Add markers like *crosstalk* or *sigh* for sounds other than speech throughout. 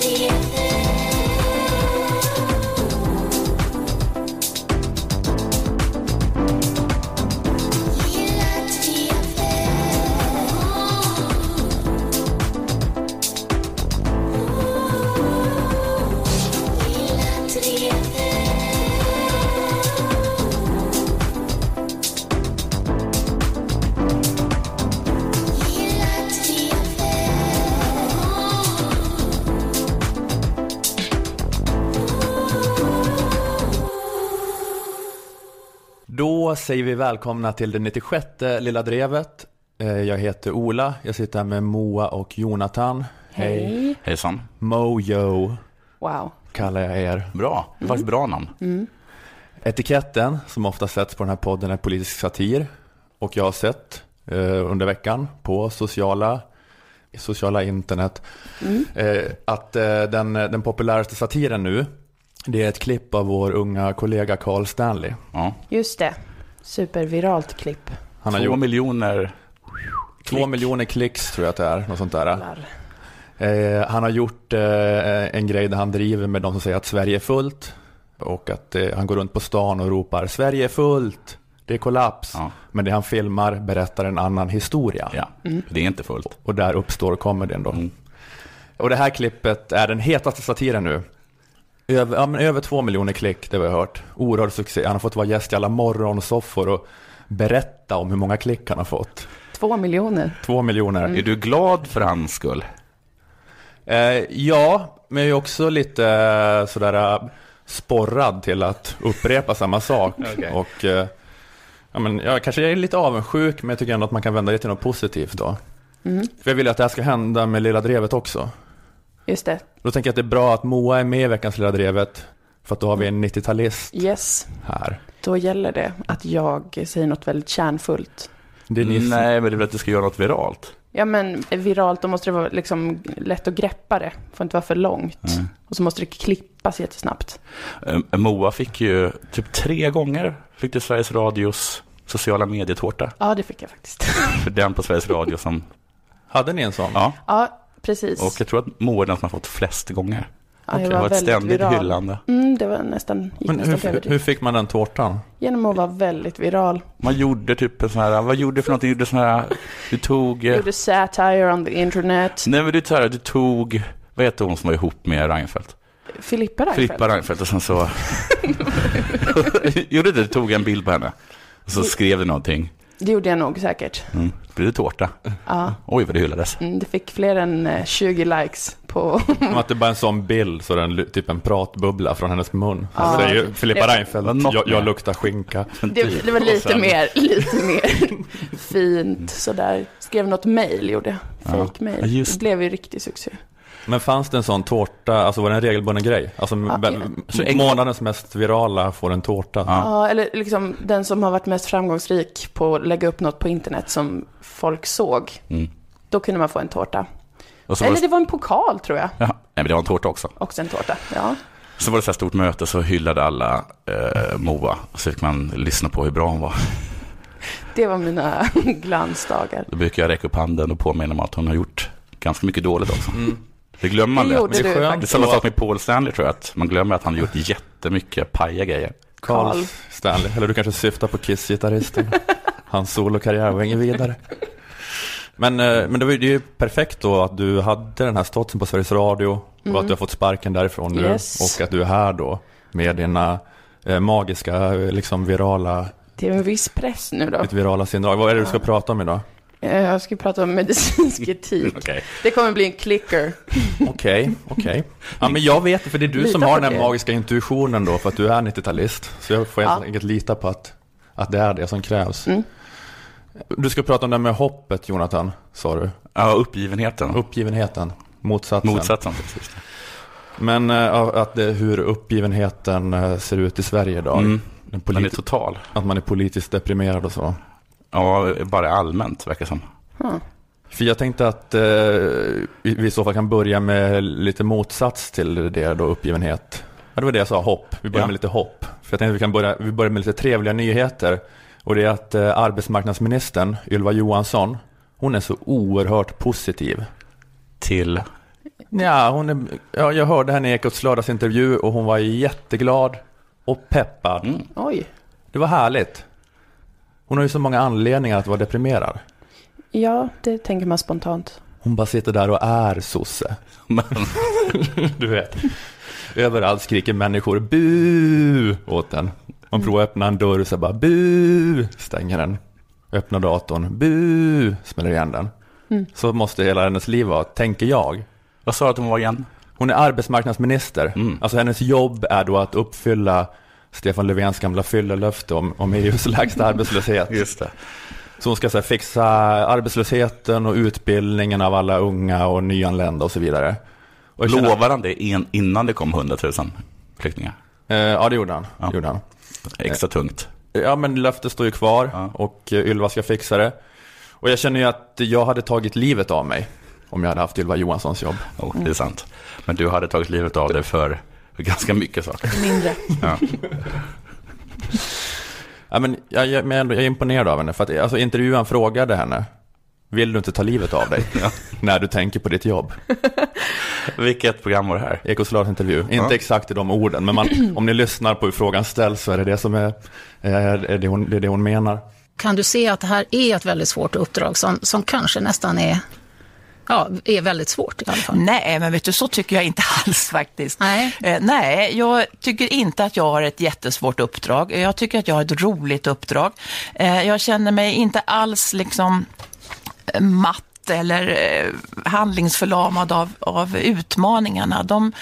the end. Då säger vi välkomna till det 96 Lilla Drevet. Eh, Jag heter Ola, jag sitter här med Moa och Jonathan. Hej. Hejsan. Mojo Wow. kallar jag er. Bra. Det var faktiskt bra namn. Etiketten som ofta sätts på den här podden är politisk satir. Och jag har sett eh, under veckan på sociala, sociala internet eh, att eh, den, den populäraste satiren nu det är ett klipp av vår unga kollega Carl Stanley. Ja. Just det. Superviralt klipp. Han har Två gjort miljoner. två klick. miljoner klicks tror jag att det är, något sånt där.Lar. Eh, han har gjort eh, en grej där han driver med de som säger att Sverige är fullt. Och att eh, han går runt på stan och ropar Sverige är fullt, det är kollaps. Ja. Men det han filmar berättar en annan historia. Ja, det är inte fullt. Och där uppstår comedyn då. Mm. Och det här klippet är den hetaste satiren nu. Över, ja, men över två miljoner klick, det har jag hört. Oerhörd succé. Han har fått vara gäst i alla morgonsoffor och berätta om hur många klick han har fått. Två miljoner. Två miljoner. Är du glad för hans skull? Eh, ja, men jag är också lite eh, sådär eh, sporrad till att upprepa samma sak. *laughs* Okej. Och eh, ja, men jag kanske är lite avundsjuk, men jag tycker ändå att man kan vända det till något positivt då. Mm. För jag vill att det här ska hända med Lilla Drevet också. Just det. Då tänker jag att det är bra att Moa är med i veckans Lilla Drevet. För att då har vi en 90-talist Yes. här. Då gäller det att jag säger något väldigt kärnfullt. Det är ni Nej, men det är väl att du ska göra något viralt. Ja, men viralt, då måste det vara liksom lätt att greppa det. Får inte vara för långt. Mm. Och så måste det klippas jättesnabbt. Eh, Moa fick ju typ tre gånger fick du Sveriges Radios sociala medietårta. Ja, det fick jag faktiskt. *laughs* För den på Sveriges Radio som, Hade ni en sån? ja. Ja, precis. Och jag tror att Moa är den som har fått flest gånger. ja, jag det var ett väldigt ständigt viral. hyllande. Mm, det var nästan, gick Men nästan hur, hur fick man den tårtan? Genom att vara väldigt viral. Man gjorde typ en sån här, vad gjorde du för någonting? Du gjorde sån här, du tog... eh, Gjorde satire on the internet. Nej men det är så här, du tog, vad heter hon som var ihop med Reinfeldt? Filippa Reinfeldt. Filippa Reinfeldt och sen så... *laughs* *laughs* Gjorde det, du tog en bild på henne. Och så skrev du någonting. Det gjorde jag nog säkert. Mm. Blev det tårta? Ja, Oj vad det hyllades. mm, det fick fler än eh, 20 likes på... Att det bara är en sån bild, så den typ en pratbubbla från hennes mun. Ja. Alltså, det är ju Filippa Reinfeldt, jag, jag luktar skinka. *laughs* Det, det var lite sen- mer, lite mer *laughs* fint sådär. Skrev något mail gjorde jag. Ja. Fake mail. Ja, just Det blev ju riktig succé. Men fanns det en sån tårta, alltså var det en regelbunden grej? Alltså en- månadens mest virala får en tårta. Ja. Ja, eller liksom den som har varit mest framgångsrik på att lägga upp något på internet som folk såg. Mm. Då kunde man få en tårta. Eller det, det var en pokal tror jag. ja, nej, men det var en tårta också. Också en tårta. Ja. Så var det så här stort möte så hyllade alla eh, Moa. Så fick man lyssna på hur bra hon var. *laughs* Det var mina *laughs* glansdagar. Då brukar jag räcka upp handen och påminna om att hon har gjort ganska mycket dåligt också. Mm. Det glömmer man Det lätt. det är du skönt. Det är samma sak med Paul Stanley tror jag, att man glömmer att han har gjort jättemycket paja grejer. Carl Carl. Stanley, eller du kanske syftar på Kiss-gitarristen. *laughs* Hans solokarriär var ingen vidare. Men, eh, men det var ju det är ju perfekt då att du hade den här statusen på Sveriges Radio och att du har fått sparken därifrån nu Mm. Yes. och att du är här då med dina eh, magiska, eh, liksom virala, Det är en viss press nu då. ditt virala sinnelag. Vad är det du ska prata om idag? Eh, Jag ska prata om medicinsk etik. *laughs* Okej. Det kommer bli en klicker. Okej, okej. Ja, men jag vet för det är du Lita som har den här magiska intuitionen då, för att du är 90-talist. Så jag får Ja. helt enkelt lita på att, att det är det som krävs. Mm. Du ska prata om det här med hoppet, Jonathan, sa du. Ja, uppgivenheten. Uppgivenheten, motsatsen. Motsatsen. Precis. Men äh, att det, hur uppgivenheten äh, ser ut i Sverige idag. Mm. Den Den är politi- total. att man är politiskt deprimerad och så. Ja, bara allmänt verkar som. Hmm. För jag tänkte att eh, vi i så fall kan börja med lite motsats till det då, uppgivenhet. Ja, det var det jag sa, hopp. Vi börjar Ja. med lite hopp. För jag tänkte att vi kan börja, vi börjar med lite trevliga nyheter. Och det är att eh, arbetsmarknadsministern, Ylva Johansson, hon är så oerhört positiv. Till Ja, hon är, ja, jag hörde henne i Ekots lördagsintervju och hon var jätteglad och peppad. Mm. Oj. Det var härligt. Hon har ju så många anledningar att vara deprimerad. Ja, det tänker man spontant. Hon bara sitter där och är sosse. Men, *laughs* Du vet. Överallt skriker människor bu åt den. Man provar att öppna en dörr så bara bu, stänger den. Öppnar datorn, bu, smäller igen den. Mm. Så måste hela hennes liv vara, tänker jag. vad sa du att hon var igen? Hon är arbetsmarknadsminister. Mm. Alltså hennes jobb är då att uppfylla Stefan Löfvens gamla fyllelöfte om, om EUs lägsta arbetslöshet. Just det. Så hon ska så här, fixa arbetslösheten och utbildningen av alla unga och nyanlända och så vidare. Och jag känner- han det in, innan det kom 100 000 flyktingar? Eh, ja, det gjorde han. Ja. Gjorde han. Extra tungt. Ja, men löftet står ju kvar Ja. och eh, Ylva ska fixa det. Och jag känner ju att jag hade tagit livet av mig om jag hade haft Ylva Johanssons jobb. Oh, det är sant. Men du hade tagit livet av dig för *laughs* ganska mycket saker. Mindre. *laughs* Ja. Ja, men jag, jag, men jag är imponerad av henne, för att alltså, intervjuaren frågade henne, vill du inte ta livet av dig *laughs* Ja. när du tänker på ditt jobb? Vilket program var det här? Ekots intervju, inte Ja. exakt i de orden, men man, *clears throat* om ni lyssnar på hur frågan ställs så är det det som är, är, är, det, hon, det, är det hon menar. Kan du se att det här är ett väldigt svårt uppdrag som, som kanske nästan är, ja, är väldigt svårt i alla fall? Nej, men vet du, så tycker jag inte *laughs* alls faktiskt. Nej. Eh, nej, jag tycker inte att jag har ett jättesvårt uppdrag. Jag tycker att jag har ett roligt uppdrag. Eh, jag känner mig inte alls liksom eh, matt eller eh, handlingsförlamad av, av utmaningarna. De,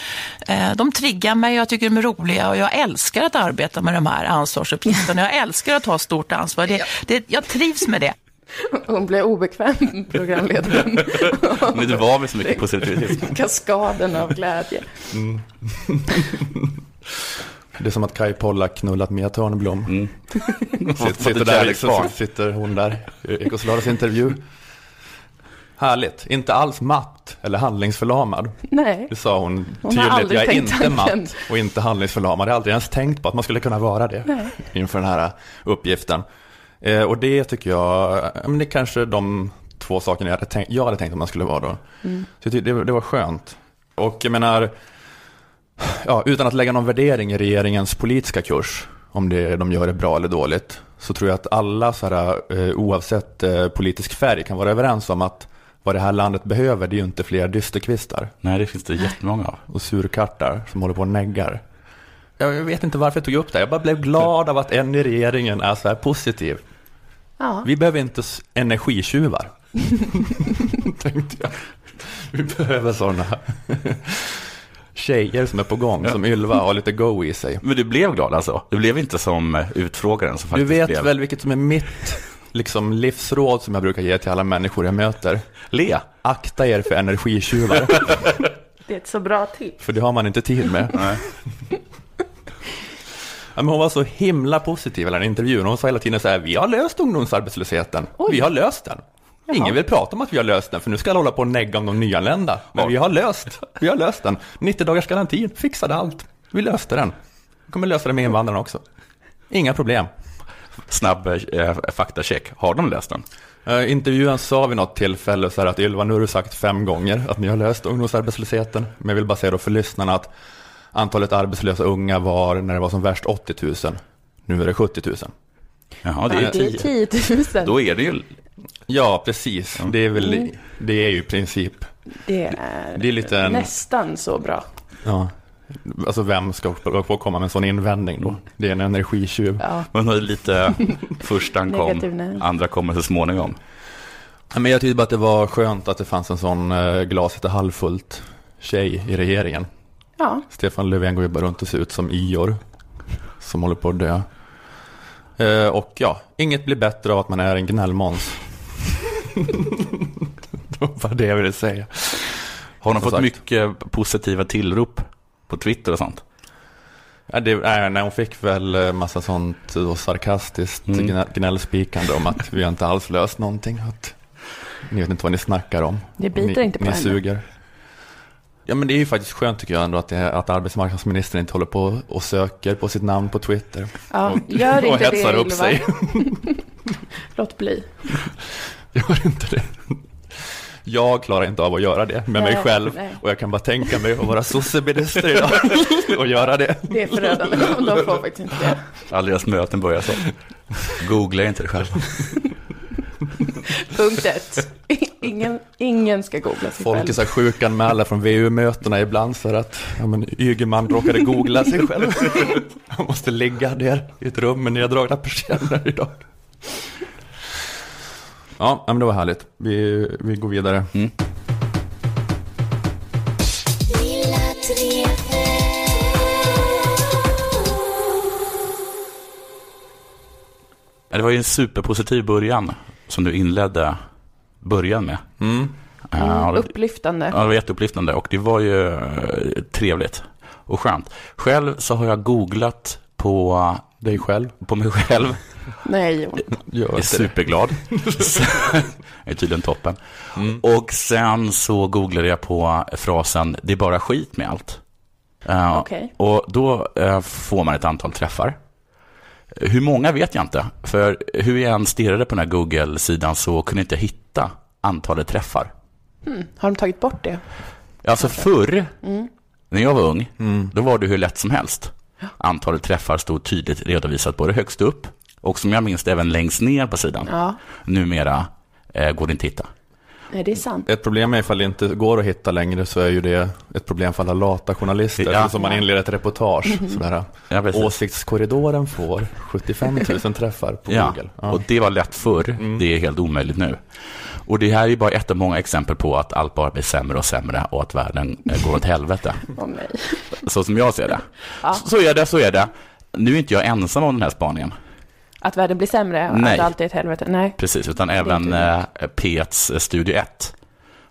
eh, de triggar mig, jag tycker de är roliga och jag älskar att arbeta med de här ansvarsuppgifterna. Jag älskar att ha stort ansvar. Det, det, jag trivs med det. *laughs* Hon blev obekväm, *laughs* programledaren. *laughs* Men det var väl så mycket positivitet. Kaskaden av glädje. Det är som att Kai Pollak knullat Mia Törnblom. Mm. Sitter, sitter, där, så sitter hon där i Ekos intervju. Härligt, inte alls matt eller handlingsförlamad. Nej. Det sa hon Hon har tydligt, aldrig jag är inte tanken. matt och inte handlingsförlamad. Jag har aldrig ens tänkt på att man skulle kunna vara det Nej. inför den här uppgiften. Eh, och det tycker jag, ja, men det är kanske de två sakerna jag hade tänkt, jag hade tänkt att man skulle vara då. Mm. Så jag tyckte det, det var skönt. Och jag menar, ja, utan att lägga någon värdering i regeringens politiska kurs, om det, de gör det bra eller dåligt, så tror jag att alla, så här, eh, oavsett eh, politisk färg, kan vara överens om att vad det här landet behöver, det är ju inte fler dysterkvistar Nej, det finns det jättemånga av. och surkartar som håller på och neggar. Jag vet inte varför jag tog upp det, jag bara blev glad av att en i regeringen är så här positiv. Ja. Vi behöver inte energitjuvar, *laughs* tänkte jag. Vi behöver sådana tjejer som är på gång, som Ylva har lite go i sig. Men du blev glad alltså? Du blev inte som eh, utfrågaren som Du faktiskt vet blev... väl vilket som är mitt liksom, livsråd som jag brukar ge till alla människor jag möter? Le. Akta er för energitjuvar, *laughs* Det är ett så bra tips. för det har man inte tid med. Nej. *laughs* Ja, men hon var så himla positiv i den intervjun. Hon sa hela tiden så här, vi har löst ungdomsarbetslösheten. Vi har löst den. Ingen vill prata om att vi har löst den, för nu ska alla hålla på och negga om de nyanlända. Men Ja. vi har löst, vi har löst den. 90 dagars garantin, fixade allt. Vi löste den. Vi kommer lösa det med invandrarna också. Inga problem. Snabb eh, faktacheck. Har de läst den? Uh, intervjun sa vid något tillfälle så här att Ylva, nu har du sagt fem gånger att ni har löst ungdomsarbetslösheten. Men jag vill bara säga då för lyssnarna att antalet arbetslösa unga var, när det var som värst, 80 000. Nu är det 70 000. Jaha, det är Det är tio. 10 000. Då är det ju... Ja, precis. Det är väl, det är ju i princip. Det är, Det är lite en- nästan så bra. Ja. Alltså vem ska få komma med en sån invändning då? Det är en energitjuv. Ja. Man har lite... *laughs* Han Negativ kom, andra kommer så småningom. Ja, Men jag tyckte bara att det var skönt att det fanns en sån eh, glaset är halvfullt tjej i regeringen. Ja, Stefan Löfven går ju bara runt och ser ut som Ior. Som håller på att dö. Eh, och ja, inget blir bättre av att man är en gnällmåns. *laughs* det var det jag ville säga. Har de Som fått sagt. mycket positiva tillrop på Twitter och sånt? Ja, det, nej, nej, hon fick väl eh, massa sånt då, sarkastiskt Mm. gnä- gnällspikande om att vi har inte alls löst någonting. Att ni vet inte vad ni snackar om. det biter ni, inte på Ni henne. suger. Ja men det är ju faktiskt skönt tycker jag ändå att, det, att arbetsmarknadsministern inte håller på och söker på sitt namn på Twitter. Ja, och, gör och inte det, hetsar upp Ylva. sig. *laughs* *laughs* Låt bli. Gör inte det. Jag klarar inte av att göra det med mig Nej, själv. nej. Och jag kan bara tänka mig att vara sosseminister idag *laughs* och göra det. Det är förödande. De får faktiskt inte det. Alla deras möten börjar så. Googla inte det själv. *laughs* Punkt ett. Ingen, ingen ska googla sig Folk är själv. så här sjukanmälda från VU-mötena ibland för att ja, men, Ygeman råkade googla sig själv. *laughs* Han måste ligga där i ett rum med neddragna persienner idag. Ja, men det var härligt. Vi, vi går vidare. Villa Det var ju en superpositiv början som du inledde början med. Mm. Det- Upplyftande. Ja, det var jätteupplyftande och det var ju eh, trevligt och skönt. Själv så har jag googlat på, Dig själv. på mig själv. *laughs* Nej, Jon. Jag är superglad. *laughs* jag är tydligen toppen. Och sen så googlade jag på frasen det är bara skit med allt. Eh, Okej. Och då får man ett antal träffar. Hur många vet jag inte. För hur jag än stirrade på den här Google-sidan så kunde jag inte hitta antalet träffar. Har de tagit bort det? Alltså förr, när jag var ung, då var det hur lätt som helst. Antalet träffar stod tydligt redovisat både högst upp och som jag minns även längst ner på sidan. Ja. Numera eh, går det inte att hitta. Nej, det är sant. Ett problem är ifall det inte går att hitta längre så är ju det ett problem för alla lata journalister. Ja. Som man inleder ett reportage. Sådär. Ja, precis. Åsiktskorridoren får 75 000 *laughs* träffar på Ja, Google. Ja. och det var lätt förr. Det är helt omöjligt nu. Och det här är bara ett av många exempel på att allt bara blir sämre och sämre och att världen eh, går åt helvete. *laughs* Åh nej. Så som jag ser det. Så är det, så är det. Nu är inte jag ensam om den här spaningen. Att världen blir sämre och Nej. att allt är ett helvete. Nej. Precis, utan även eh, P1s Studio 1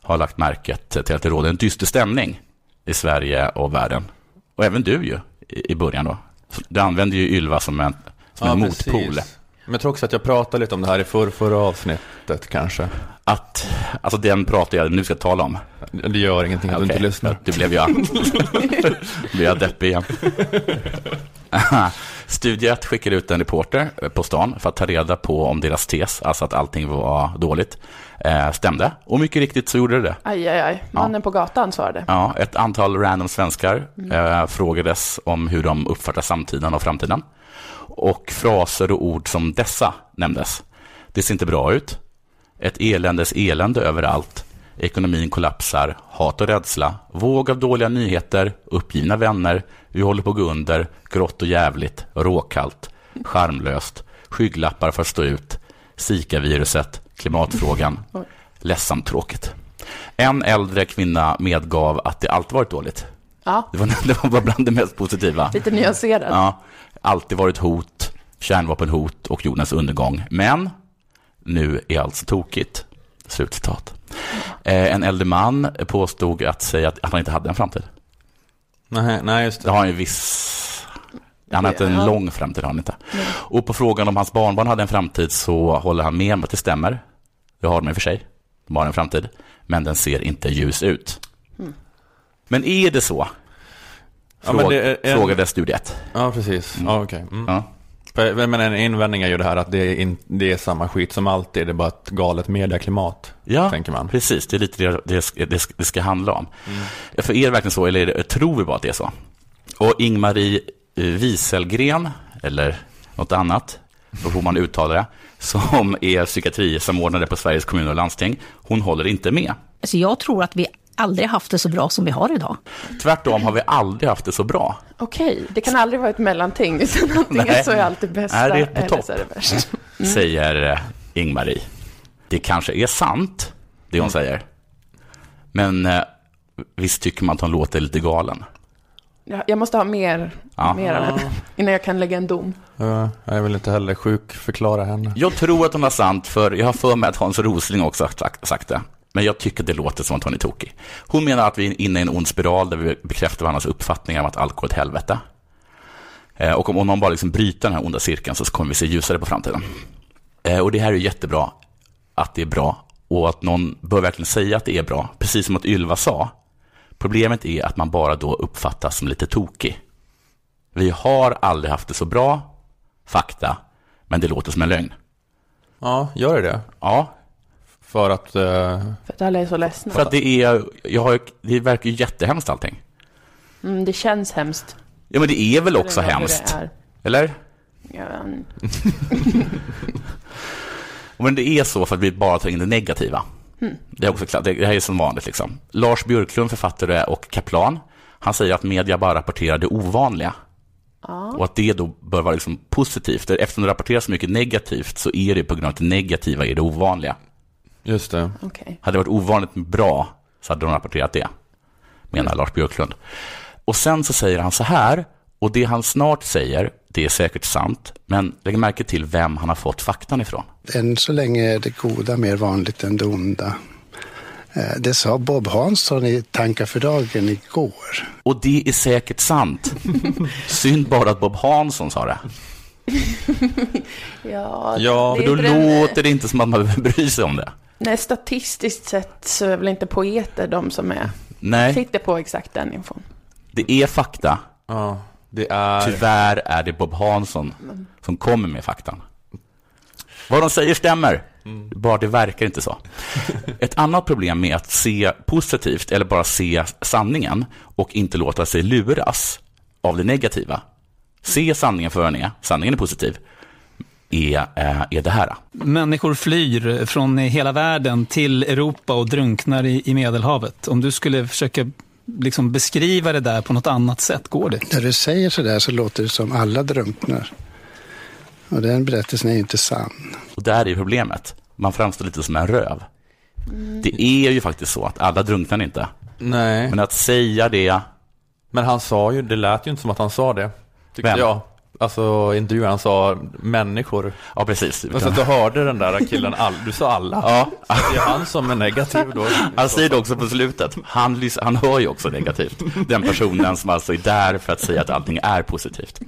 har lagt märket till att det råder en dyster stämning i Sverige och världen. Och även du ju, i i början då. Du använder ju Ylva som en, som en precis. motpol. Men jag tror också att jag pratade lite om det här i förr, förra avsnittet kanske. Att, alltså den pratar jag nu ska tala om. Det gör ingenting att du Okej, inte lyssnar. Det blev jag. *laughs* *laughs* blev jag deppig igen. *laughs* Studie 1 skickade ut en reporter på stan för att ta reda på om deras tes, alltså att allting var dåligt, eh, stämde. Och mycket riktigt så gjorde det det. Aj, aj, aj. Mannen på gatan svarade. Ja, ett antal random svenskar eh, frågades om hur de uppfattar samtiden och framtiden. Och fraser och ord som dessa nämndes. Det ser inte bra ut. Ett eländes elände överallt. Ekonomin kollapsar. Hat och rädsla. Våg av dåliga nyheter. Uppgivna vänner. Vi håller på att gå under. Grått och jävligt. Råkallt. Charmlöst. Skygglappar för att stå ut. Zika-viruset. Klimatfrågan. Ledsamt tråkigt. En äldre kvinna medgav att det alltid varit dåligt. Ja, Det var, det var bland det mest positiva. lite nyanserad. Ja, alltid varit hot, kärnvapenhot och jordens undergång. Men nu är allt så tokigt. Slutcitat. Eh, en äldre man påstod att säga att, att han inte hade en framtid. Nej, nej, just Det det. har han ju viss... Han har inte en Ja. lång framtid, har han inte. Och på frågan om hans barnbarn hade en framtid så håller han med om att det stämmer. Det har de i och för sig. De har en framtid. Men den ser inte ljus ut. Men är det så? Ja, men det är en- Frågade studie 1. Ja, precis. Ja, okej. Mm. Ja. För- Men en invändning är ju det här att det är, in, det är samma skit som alltid. Det är bara ett galet medieklimat, Ja, tänker man. precis. Det är lite det det, ska- det, det ska handla om. För är det verkligen så, eller är det, tror vi bara att det är så? Och Ingmarie eh, Wieselgren, eller något annat, på hur man uttalar det, som är psykiatrisamordnare på Sveriges kommuner och landsting, hon håller inte med. Alltså jag tror att vi aldrig haft det så bra som vi har idag. Tvärtom har vi aldrig haft det så bra. Okej, det kan aldrig vara ett mellanting. *laughs* Utan antingen Nej. så är allt det bästa Nej, det är på eller topp. så är det värst. säger eh, Ingmarie. Det kanske är sant, det hon säger. Men eh, visst tycker man att hon låter lite galen. Jag, jag måste ha mer, Ja. mer av henne innan jag kan lägga en dom. Ja, Jag vill inte heller sjukförklara henne. Jag tror att hon har sant, för jag har för mig att Hans Rosling också har sagt det. Men jag tycker det låter som att hon är tokig. Hon menar att vi är inne i en ond spiral där vi bekräftar varandras uppfattningar om att allt går åt helvete. Eh, Och om någon bara liksom bryter den här onda cirkeln så kommer vi se ljusare på framtiden. Eh, Och det här är jättebra, att det är bra. Och att någon bör verkligen säga att det är bra. Precis som att Ylva sa. Problemet är att man bara då uppfattas som lite tokig. Vi har aldrig haft det så bra, fakta, men det låter som en lögn. Ja, gör det det? Ja, För att, eh, För att alla är så ledsna. För att det är, jag har, det verkar ju jättehemskt allting. Mm, det känns hemskt. Ja, men det är väl också hemskt? det är. Eller? Ja, mm. *laughs* Men det är så för att vi bara tar in det negativa. Det är också klart, det här är som vanligt liksom. Lars Björklund, författare och kaplan, han säger att media bara rapporterar det ovanliga. Och att det då bör vara liksom positivt. Eftersom det rapporteras så mycket negativt så är det på grund av att det negativa är det ovanliga. Just det. Okej. Hade det varit ovanligt bra så hade de rapporterat det, menar Lars Björklund. Och sen så säger han så här, och det han snart säger, det är säkert sant, men lägg märke till vem han har fått faktan ifrån. Än så länge är det goda mer vanligt än det onda. Eh, Det sa Bob Hansson i Tankar för dagen igår. Och det är säkert sant. *laughs* Synd bara att Bob Hansson sa det. *laughs* Ja, Ja, det För då den- låter det inte som att man behöver bry sig om det. Nej, statistiskt sett så är väl inte poeter de som är, Nej, sitter på exakt den infon. det är fakta. Ja, det är... Tyvärr är det Bob Hansson som kommer med faktan. Vad de säger stämmer, bara det verkar inte så. *laughs* Ett annat problem med att se positivt eller bara se sanningen och inte låta sig luras av det negativa. Se sanningen för vad den är, sanningen är positiv, är, eh, är det här. Människor flyr från hela världen till Europa och drunknar i, i Medelhavet. Om du skulle försöka liksom beskriva det där på något annat sätt, går det? När du säger så där så låter det som alla drunknar. Och den berättelsen är ju inte sann. Och där är problemet. Man framstår lite som en röv. Det är ju faktiskt så att alla drunknar inte. Nej, Men att säga det, men han sa ju, det lät ju inte som att han sa det. Tyckte Vem? jag. Alltså intervjun, han sa människor. ja precis. Men så att du hörde den där killen, all, du sa alla. Ja, Det är han som är negativ då. han säger det också på slutet. Han, lys- han hör ju också negativt. Den personen som alltså är där för att säga att allting är positivt.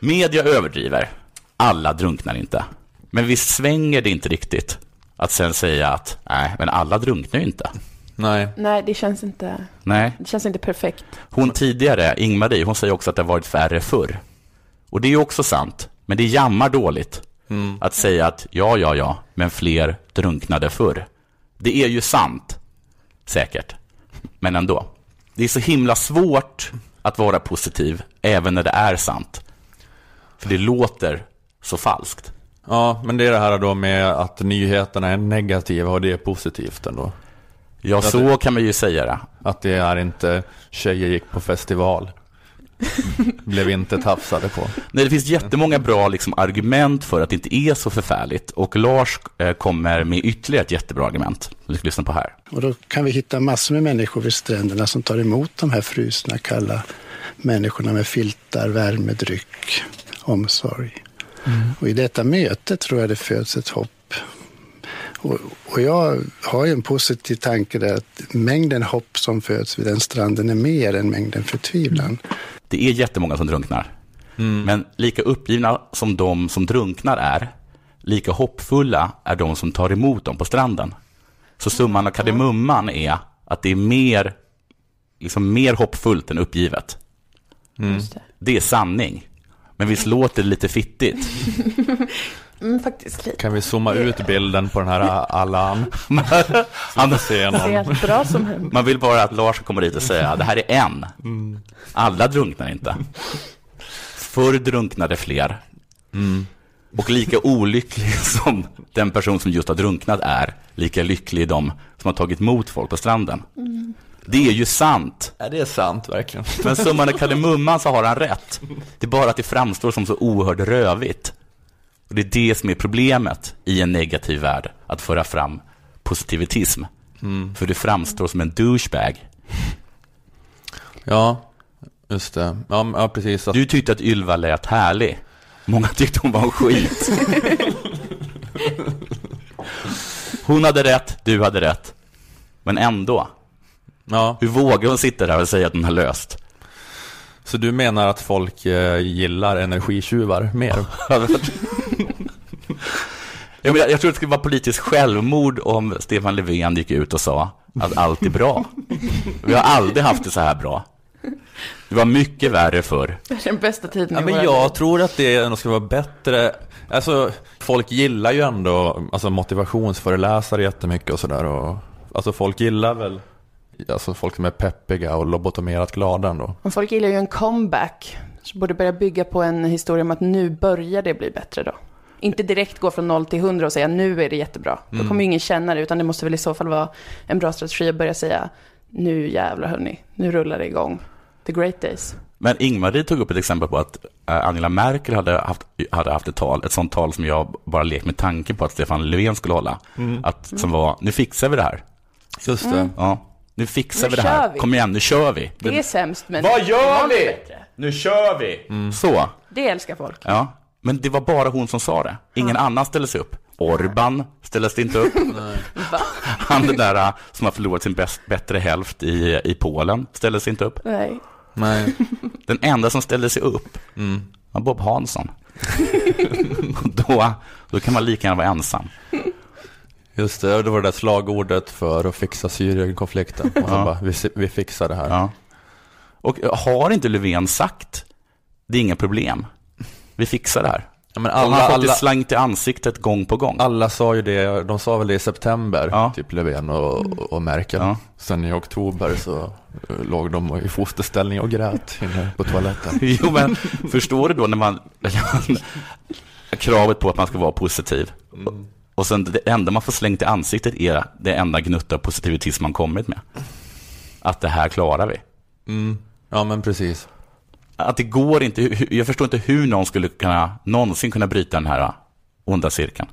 Media överdriver. Alla drunknar inte. Men visst svänger det inte riktigt att sen säga att nej, men alla drunknar ju inte. Nej, Nej, det känns inte, Nej, det känns inte perfekt. hon tidigare, Ingmarie, hon säger också att det har varit färre förr. Och det är också sant, men det jammar dåligt att säga att ja, ja, ja, men fler drunknade förr. Det är ju sant, säkert, men ändå. Det är så himla svårt att vara positiv även när det är sant. För det låter så falskt. ja, men det är det här då med att nyheterna är negativa och det är positivt ändå. Ja, så kan man ju säga det. Att det är inte tjejer gick på festival. *laughs* Blev inte tafsade på. Nej, det finns jättemånga bra liksom, argument för att det inte är så förfärligt. Och Lars eh, kommer med ytterligare ett jättebra argument. som Vi ska lyssna på här. Och då kan vi hitta massor med människor vid stränderna som tar emot de här frusna, kalla människorna med filtar, värme, dryck, omsorg. Och i detta möte tror jag det föds ett hopp. Och, och jag har ju en positiv tanke där att mängden hopp som föds vid den stranden är mer än mängden förtvivlan. Det är jättemånga som drunknar. Men lika uppgivna som de som drunknar är, lika hoppfulla är de som tar emot dem på stranden. Så summan av kardemumman är att det är mer, liksom mer hoppfullt än uppgivet. Just det. Det är sanning. Men visst låter det lite fittigt? *laughs* Mm, faktiskt lite. Kan vi zooma ut bilden på den här Allan? *laughs* Han, Se någon. helt bra som hem. man vill bara att Lars kommer dit och säga det här är en. Alla drunknar inte. Förr drunknade fler. Och lika olycklig som den person som just har drunknat är, lika lycklig är de som har tagit emot folk på stranden. Det är ju sant. Ja, det är sant verkligen. Men summan av kardemumman så har han rätt. Det är bara att det framstår som så oerhört rövigt. Och det är det som är problemet i en negativ värld, att föra fram positivitism. För det framstår som en douchebag. Ja, just det. Ja, ja precis. Att, Du tyckte att Ylva lät härlig. Många tyckte hon var en skit. Hon hade rätt, du hade rätt. Men ändå, ja. hur vågar hon sitta där och säga att hon har löst? Så du menar att folk eh, gillar energitjuvar mer? *laughs* Jag, menar, jag tror det skulle vara politiskt självmord om Stefan Löfven gick ut och sa att allt är bra. Vi har aldrig haft det så här bra. Det var mycket värre förr. Det är den bästa tiden Ja, men jag tror att det ändå ska vara bättre. Alltså, folk gillar ju ändå alltså, motivationsföreläsare jättemycket och sådär. Alltså folk gillar väl alltså, folk som är peppiga och lobotomerat glada ändå. Och folk gillar ju en comeback. Så borde börja bygga på en historia om att nu börjar det bli bättre då. Inte direkt gå från 0 till 100 och säga nu är det jättebra. Då kommer ju ingen känna det, utan det måste väl i så fall vara en bra strategi att börja säga nu jävlar hörni, nu rullar det igång. The great days. Men Ingmarie tog upp ett exempel på att eh, Angela Merkel hade haft, hade haft ett tal, ett sånt tal som jag bara lekt med tanken på att Stefan Löfven skulle hålla. Att, som var, nu fixar vi det här. Just det. Ja, nu fixar Nu vi det här. vi. Kom igen, nu kör vi. Det är sämst men Vad gör det är vi? bättre. Nu kör vi! Så, Det älskar folk. ja. Men det var bara hon som sa det. Ingen annan ställde sig upp. Orban ställde sig inte upp. *laughs* Han den där eh, som har förlorat sin bäst, bättre hälft i, i Polen ställde sig inte upp. Nej. Nej. *laughs* Den enda som ställde sig upp var Bob Hansson. *laughs* Då, då kan man lika gärna vara ensam. Just det, det var det där slagordet för att fixa Syrienkonflikten. Och Ja. bara, vi, vi fixar det här. Ja. Och har inte Löfven sagt, det är inga problem, vi fixar det här. Ja, men Alla, han har fått det alla, slängt i ansiktet gång på gång. alla sa ju det, de sa väl det i september, Ja. typ Löfven och, och Merkel. Ja. Sen i oktober så låg de i fosterställning och grät inne på toaletten. *laughs* Jo, men förstår du då när man... kravet på att man ska vara positiv. Och sen det enda man får slängt i ansiktet är det enda gnutta av positivitet man kommit med. Att det här klarar vi. Mm. Ja, men precis. Att det går inte, jag förstår inte hur någon skulle kunna, någonsin kunna bryta den här onda cirkeln.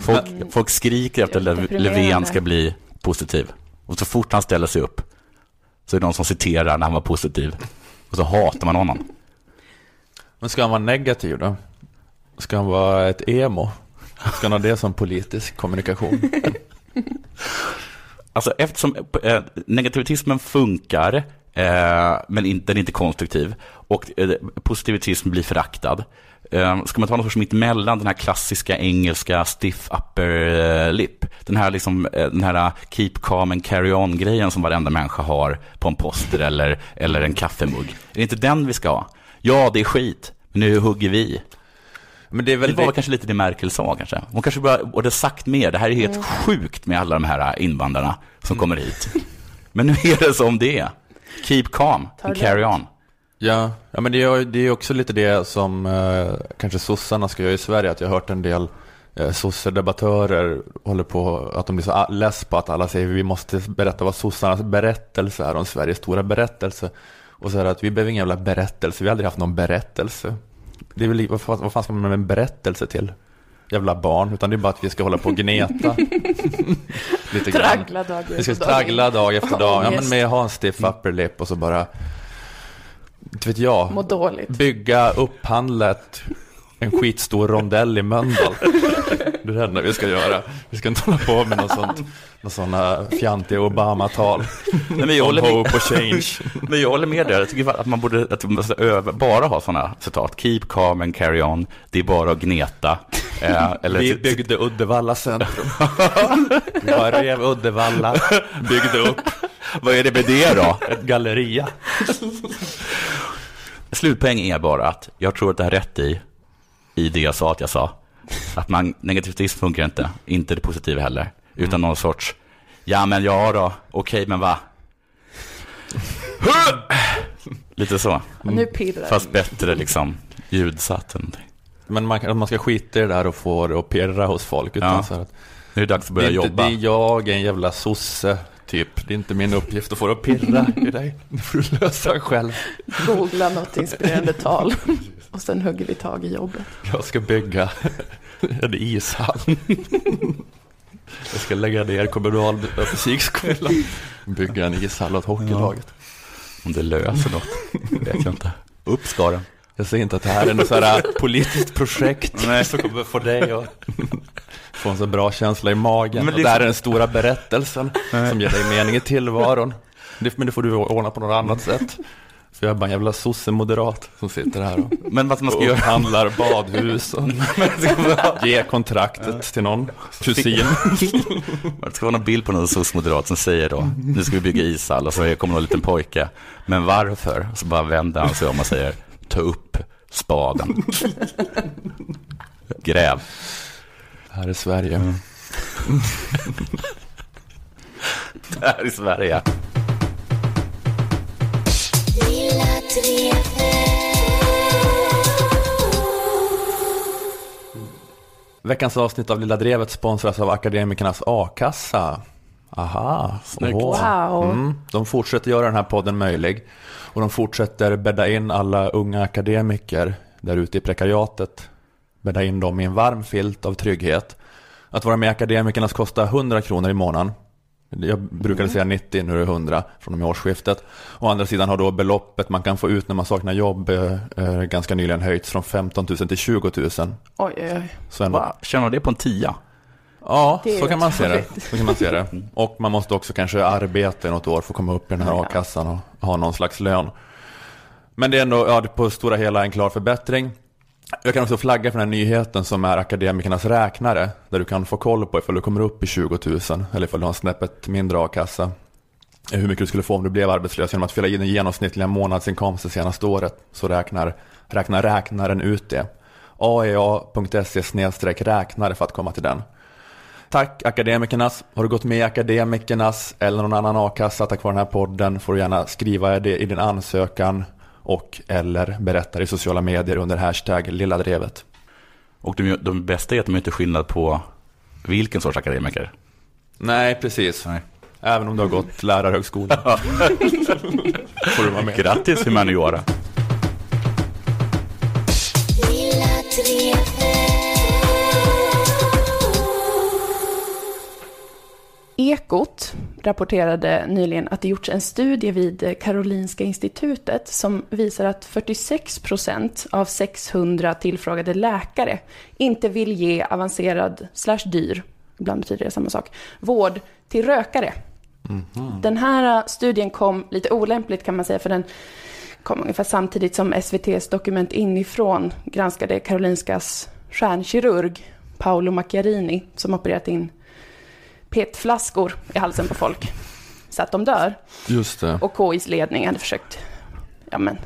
Folk, folk skriker efter att. Löfven ska bli positiv. Och så fort han ställer sig upp så är det någon som citerar när han var positiv. Och så hatar man honom. Men ska han vara negativ då? Ska han vara ett emo? Ska han ha det som politisk kommunikation? *laughs* Alltså eftersom eh, negativitismen funkar, eh, men in, den är inte konstruktiv, och eh, positivitism blir föraktad. Eh, ska man ta något sorts mittemellan den här klassiska engelska stiff upper eh, lip, den här, liksom, eh, den här keep calm and carry on-grejen som varenda människa har på en poster eller, eller en kaffemugg. Är det inte den vi ska ha? Ja, det är skit, men nu hugger vi. Men det är Det väl var väl kanske lite det Merkel sa kanske. Hon kanske bara borde sagt mer. Det här är helt sjukt med alla de här invandrarna som kommer hit. Men nu är det som det är. Keep calm Ta and det carry on. Ja, ja men det är, det är också lite det som eh, kanske sossarna ska göra i Sverige. Att jag har hört en del eh, sossedebattörer håller på, att de blir så less på att alla säger vi måste berätta vad sossarnas berättelse är om Sveriges stora berättelse. Och så är det att vi behöver ingen jävla berättelse, vi har aldrig haft någon berättelse. Det är väl, vad, fan, vad fan ska man med en berättelse till? Jävla barn, utan det är bara att vi ska hålla på och gneta. *laughs* lite. Traggla dag Vi ska ut och dag traggla dag efter dag. Ja, men med ha en stiff upper lip och så bara, inte vet jag, Må dåligt. bygga, upphandla ett, en skitstor rondell i Mölndal. Det är det enda vi ska göra. Vi ska inte hålla på med något sånt, något sådana fjantiga Obama-tal. Nej, men jag håller med. hope och change. *laughs* Men jag håller med där. Jag tycker att man borde att man måste öva, bara ha sådana citat. Keep calm and carry on. Det är bara att gneta. *laughs* Eh, eller Vi byggde Uddevalla centrum. *laughs* Vi rev Uddevalla, byggde upp Vad är det med det då? ett galleria. Slutpoäng är bara att jag tror att det har rätt i, i det jag sa att jag sa. Att man, negativism funkar inte, inte det positiva heller. Utan någon sorts, ja men ja då, okej men va? Lite så, nu pirrar fast bättre liksom ljudsatt. Men man, man ska skita i det där och få det att pirra hos folk. Utan Ja. så att, Nu är det dags att det, börja inte, jobba. det är jag, en jävla sosse, typ. Det är inte min uppgift att få det att pirra i dig. *laughs* Det får du lösa själv. Googla något inspirerande tal. *laughs* Och sen hugger vi tag i jobbet. Jag ska bygga *laughs* en ishall. Jag ska lägga ner kommunalmusikskolan. Bygga en ishall åt hockeylaget. Om det löser något, vet jag inte. Upp ska den. Jag säger inte att det här är något så här politiskt projekt som kommer få dig att få en så bra känsla i magen. Men det- det här är den stora berättelsen som ger dig mening i tillvaron. Det, men det får du ordna på något annat sätt. För jag är bara en jävla sossemoderat som sitter här och, Men vad man ska och upphandlar badhus och *laughs* ger kontraktet till någon kusin. *laughs* Det ska vara någon bild på någon soc-moderat som säger då, nu ska vi bygga ishall och så kommer någon liten pojke. Men varför? Och så bara vänder han sig om och säger, ta upp spaden. Gräv. Här är Sverige. *laughs* Det här i Sverige. Veckans avsnitt av Lilla Drevet sponsras av Akademikernas A-kassa. Aha. Snyggt. Wow. Mm, de fortsätter göra den här podden möjlig. Och de fortsätter bädda in alla unga akademiker där ute i prekariatet. Bädda in dem i en varm filt av trygghet. Att vara med i Akademikernas kostar 100 kronor i månaden. Jag brukade säga 90, nu är det 100 från och med årsskiftet. Å andra sidan har då beloppet man kan få ut när man saknar jobb eh, eh, ganska nyligen höjts från 15 000 till 20 000. Oj, oj, oj. Så ändå? Tjänar det på en tia? Ja, så kan man se det. Så kan man se det. Och man måste också kanske arbeta i något år för att komma upp i den här a-kassan och ha någon slags lön. Men det är ändå ja, på stora hela en klar förbättring. Jag kan också flagga för den här nyheten som är akademikernas räknare. Där du kan få koll på ifall du kommer upp i 20 000 eller ifall du har en snäppet mindre a-kassa. Hur mycket du skulle få om du blev arbetslös genom att fylla i den genomsnittliga månadsinkomsten senaste året. Så räknar, räknar räknaren ut det. aea.se räknare för att komma till den. Tack Akademikernas. Har du gått med i Akademikernas eller någon annan a-kassa tack vare den här podden får du gärna skriva det i din ansökan och eller berätta det i sociala medier under hashtag Lilla Drevet. Och de, de bästa är att de inte skillnad på vilken sorts akademiker. Nej, precis. Nej. Även om du har gått lärarhögskolan. *laughs* får du vara med. Grattis humaniora. Ekot rapporterade nyligen att det gjorts en studie vid Karolinska institutet som visar att 46 procent av 600 tillfrågade läkare inte vill ge avancerad slash dyr, ibland betyder det samma sak, vård till rökare. Den här studien kom lite olämpligt kan man säga, för den kom ungefär samtidigt som SVTs Dokument inifrån granskade Karolinskas stjärnkirurg Paolo Macchiarini som opererat in petflaskor i halsen på folk så att de dör. Just det. Och KIs ledning hade försökt ja, men,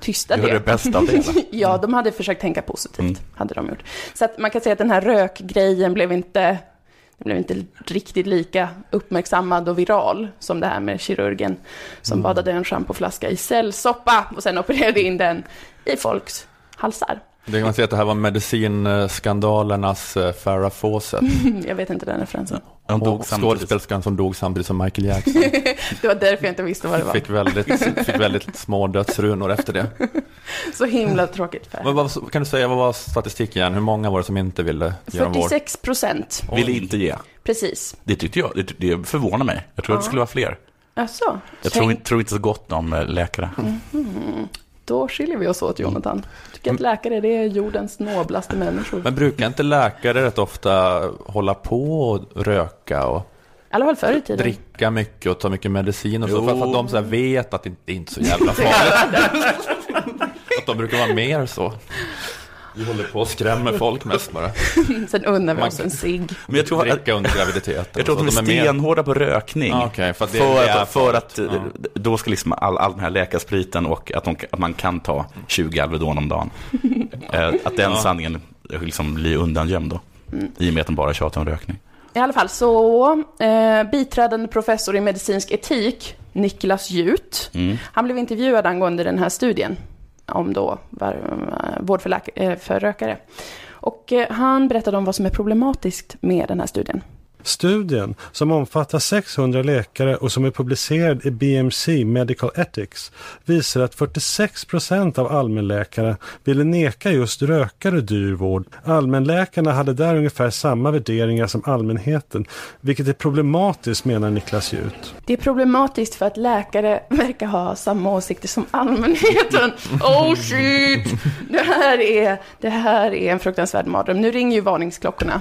tysta Gör det. det bästa av det. *laughs* ja, de hade försökt tänka positivt, Mm. hade de gjort. Så att man kan säga att den här rökgrejen blev inte, blev inte riktigt lika uppmärksammad och viral som det här med kirurgen som Mm. badade en schampoflaska i cellsoppa och sen opererade in den i folks halsar. Det kan man säga att det här var medicinskandalernas eh, Farrah Fawcett. *laughs* Jag vet inte den referensen. De dog skådespelerskan som dog samtidigt som Michael Jackson. *laughs* Det var därför jag inte visste vad det var. Fick väldigt, fick väldigt små dödsrunor efter det. *laughs* Så himla tråkigt för. Vad, vad, kan du säga, vad var statistiken igen? Hur många var det som inte ville ge dem vård? 46 procent, Ville inte ge. precis. Det tyckte jag. Det, det förvånar mig. Jag tror att det skulle vara fler. Alltså, Jag tror, inte- tror inte så gott om eh, läkare. Då skiljer vi oss åt, Jonathan. Tycker att läkare det är jordens noblaste människor. Men brukar inte läkare rätt ofta hålla på och röka och I alla fall förr i tiden. dricka mycket och ta mycket medicin och så? Jo. För att de så här vet att det inte är så jävla farligt. *laughs* att de brukar vara mer så. Vi håller på och skrämmer folk mest bara. *laughs* Sen unnar vi Man- oss en cigg. Men jag tror, att, Dricka under graviditeten. jag tror att och de är stenhårda på rökning. Ja, okej, för att det- för, det att, för att farligt. eh, då ska liksom all, all den här läkarspriten och att, de, att man kan ta 20 Alvedon om dagen. *laughs* Eh, att den Ja. sanningen liksom blir undangömd då. I och med att de bara tjatar om rökning. I alla fall så, eh, biträdande professor i medicinsk etik, Niklas Jut, Mm. han blev intervjuad angående den här studien om då var, eh, vård eh, för, läk- för rökare. Och eh, han berättade om vad som är problematiskt med den här studien. Studien, som omfattar 600 läkare och som är publicerad i BMC Medical Ethics, visar att 46 procent av allmänläkare ville neka just rökare dyr vård. Allmänläkarna hade där ungefär samma värderingar som allmänheten, vilket är problematiskt menar Niklas Jut. Det är problematiskt för att läkare verkar ha samma åsikter som allmänheten. Oh shit! Det här är, det här är en fruktansvärd mardröm. Nu ringer ju varningsklockorna.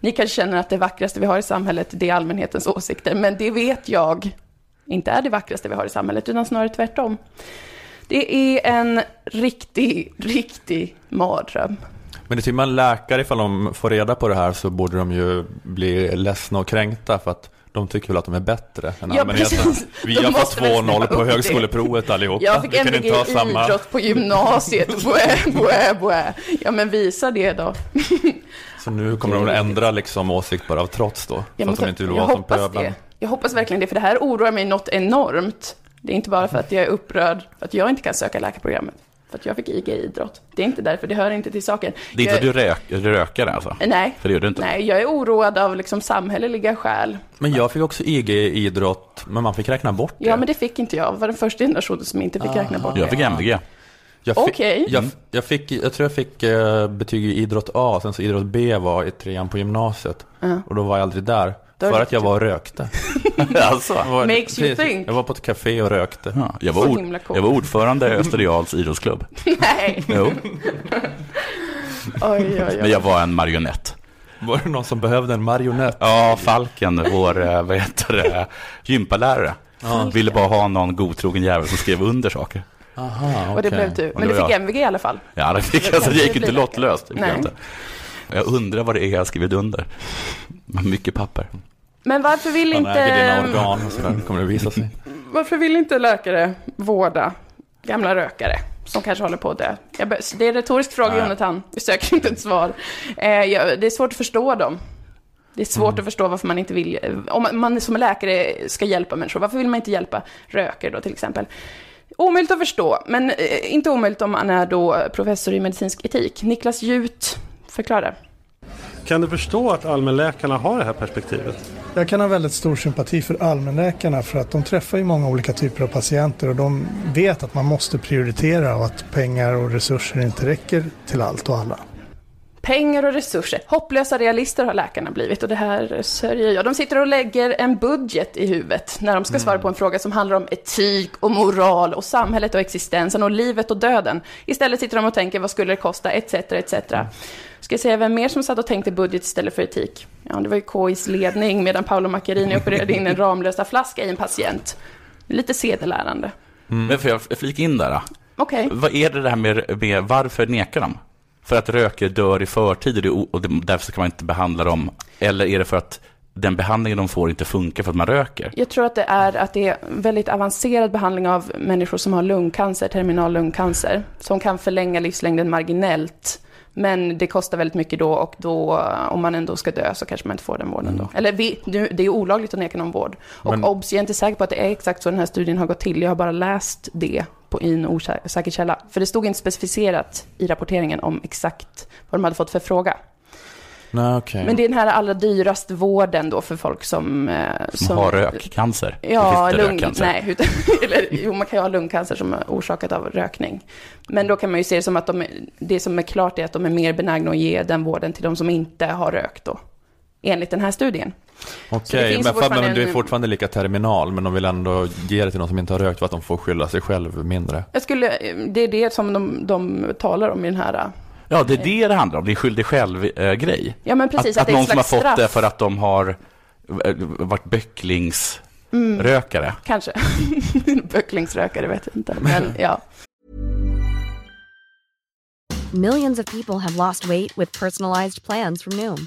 Ni kanske känner att det vackraste vi har i samhället, det är allmänhetens åsikter. Men det vet jag inte är det vackraste vi har i samhället, utan snarare tvärtom. Det är en riktig, riktig mardröm. Men det och med läkare, ifall de får reda på det här så borde de ju bli ledsna och kränkta för att de tycker väl att de är bättre än Ja, allmänheten. precis. Vi De har fått måste väl 2-0 snälla på högskoleprovet allihopa. Jag fick MVG i samma... idrott på gymnasiet. Boä, boä, boä. Ja, men visa det då. *laughs* Så nu kommer de att ändra liksom åsikt bara av trots då. För Jag, att de inte vill jag vara som hoppas pöbeln. det. Jag hoppas verkligen det, för det här oroar mig något enormt. Det är inte bara för att jag är upprörd för att jag inte kan söka läkarprogrammet. För att jag fick IG i idrott. Det är inte därför, det hör inte till saken. Det är inte jag, att du rök, rökare alltså? Nej. För det gör du inte? Nej, jag är oroad av liksom samhälleliga skäl. Men jag fick också IG i idrott, men man fick räkna bort det. Ja, men det fick inte jag. Jag var den första generationen som inte fick räkna bort Jag det. fick MVG. Jag fick, Okej. jag, jag, fick, jag tror jag fick eh, betyg i idrott A, sen så idrott B var i trean på gymnasiet. Ja. Och då var jag aldrig där. För att jag var och rökte. *laughs* *laughs* alltså. Jag var, Makes you think. Jag var på ett café och rökte. Ja, jag, var ord, jag var ordförande i Österreals idrottsklubb. *laughs* Nej, Jo, oj, oj, men oj. jag var en marionett. Var det någon som behövde en marionett? Ja, Falken, vår eh, vad heter det, gympalärare, ville bara ha någon godtrogen jävel som skrev under saker. Aha, Och det blev du. Men det du fick jag. MVG i alla fall. Ja, det, fick, Det alltså, det gick inte lottlöst. Nej. Jag, inte. jag undrar vad det är jag skrivit under. Mycket papper. Men varför vill Han äger dina inte, organ och sådär, kommer det visa sig. varför vill inte läkare vårda gamla rökare som kanske håller på att dö? Jag det är en retorisk fråga, Nej. Jonathan. Vi söker inte ett svar. Eh, jag, det är svårt att förstå dem. Det är svårt Mm. att förstå varför man inte vill, om man, man som läkare ska hjälpa människor, varför vill man inte hjälpa rökare då till exempel? Omöjligt att förstå, men eh, inte omöjligt om man är då professor i medicinsk etik. Niklas Jut, förklara. Kan du förstå att allmänläkarna har det här perspektivet? Jag kan ha väldigt stor sympati för allmänläkarna för att de träffar ju många olika typer av patienter och de vet att man måste prioritera och att pengar och resurser inte räcker till allt och alla. Pengar och resurser. Hopplösa realister har läkarna blivit och det här sörjer jag. De sitter och lägger en budget i huvudet när de ska svara på en fråga som handlar om etik och moral och samhället och existensen och livet och döden. Istället sitter de och tänker vad skulle det kosta, etc. etc. Ska jag säga vem mer som satt och tänkte budget istället för etik? Ja, det var ju KIs ledning medan Paolo Macchiarini *laughs* opererade in en Ramlösa flaska i en patient. Lite sedelärande. Men får jag flika in där? Då? Okej. Vad är det där med, med varför nekar de? För att rökare dör i förtid och, därför kan man inte behandla dem? Eller är det för att den behandlingen de får inte funkar för att man röker? Jag tror att det är att det är väldigt avancerad behandling av människor som har lungcancer, terminal lungcancer, som kan förlänga livslängden marginellt. Men det kostar väldigt mycket då och då, om man ändå ska dö, så kanske man inte får den vården då. Eller vi, det är olagligt att neka någon vård. Och Men- obs, jag är inte säker på att det är exakt så den här studien har gått till. Jag har bara läst det på, i en osäker källa. För det stod inte specificerat i rapporteringen om exakt vad de hade fått för fråga. Nej, okej. Men det är den här allra dyraste vården då för folk som... eh, Som, har rökcancer? Ja, lung, rökcancer. nej, utan, *laughs* eller, jo, man kan ju ha lungcancer som är orsakat av rökning. Men då kan man ju se det som att de, det som är klart är att de är mer benägna att ge den vården till de som inte har rökt då. Enligt den här studien. Det Okej, men, fortfarande men du är en- fortfarande lika terminal, men de vill ändå ge det till någon som inte har rökt för att de får skylla sig själv mindre. Jag skulle, det är det som de, de talar om i den här... Ja, det är det det handlar om. Det är skyldig själv-grej. Ja, men precis, att, att, det är någon som har fått det straff. för att de har eh, varit böcklingsrökare. Kanske. *laughs* Böcklingsrökare vet jag inte. Men *laughs* ja. Millions of people have lost weight with personalized plans from Noom,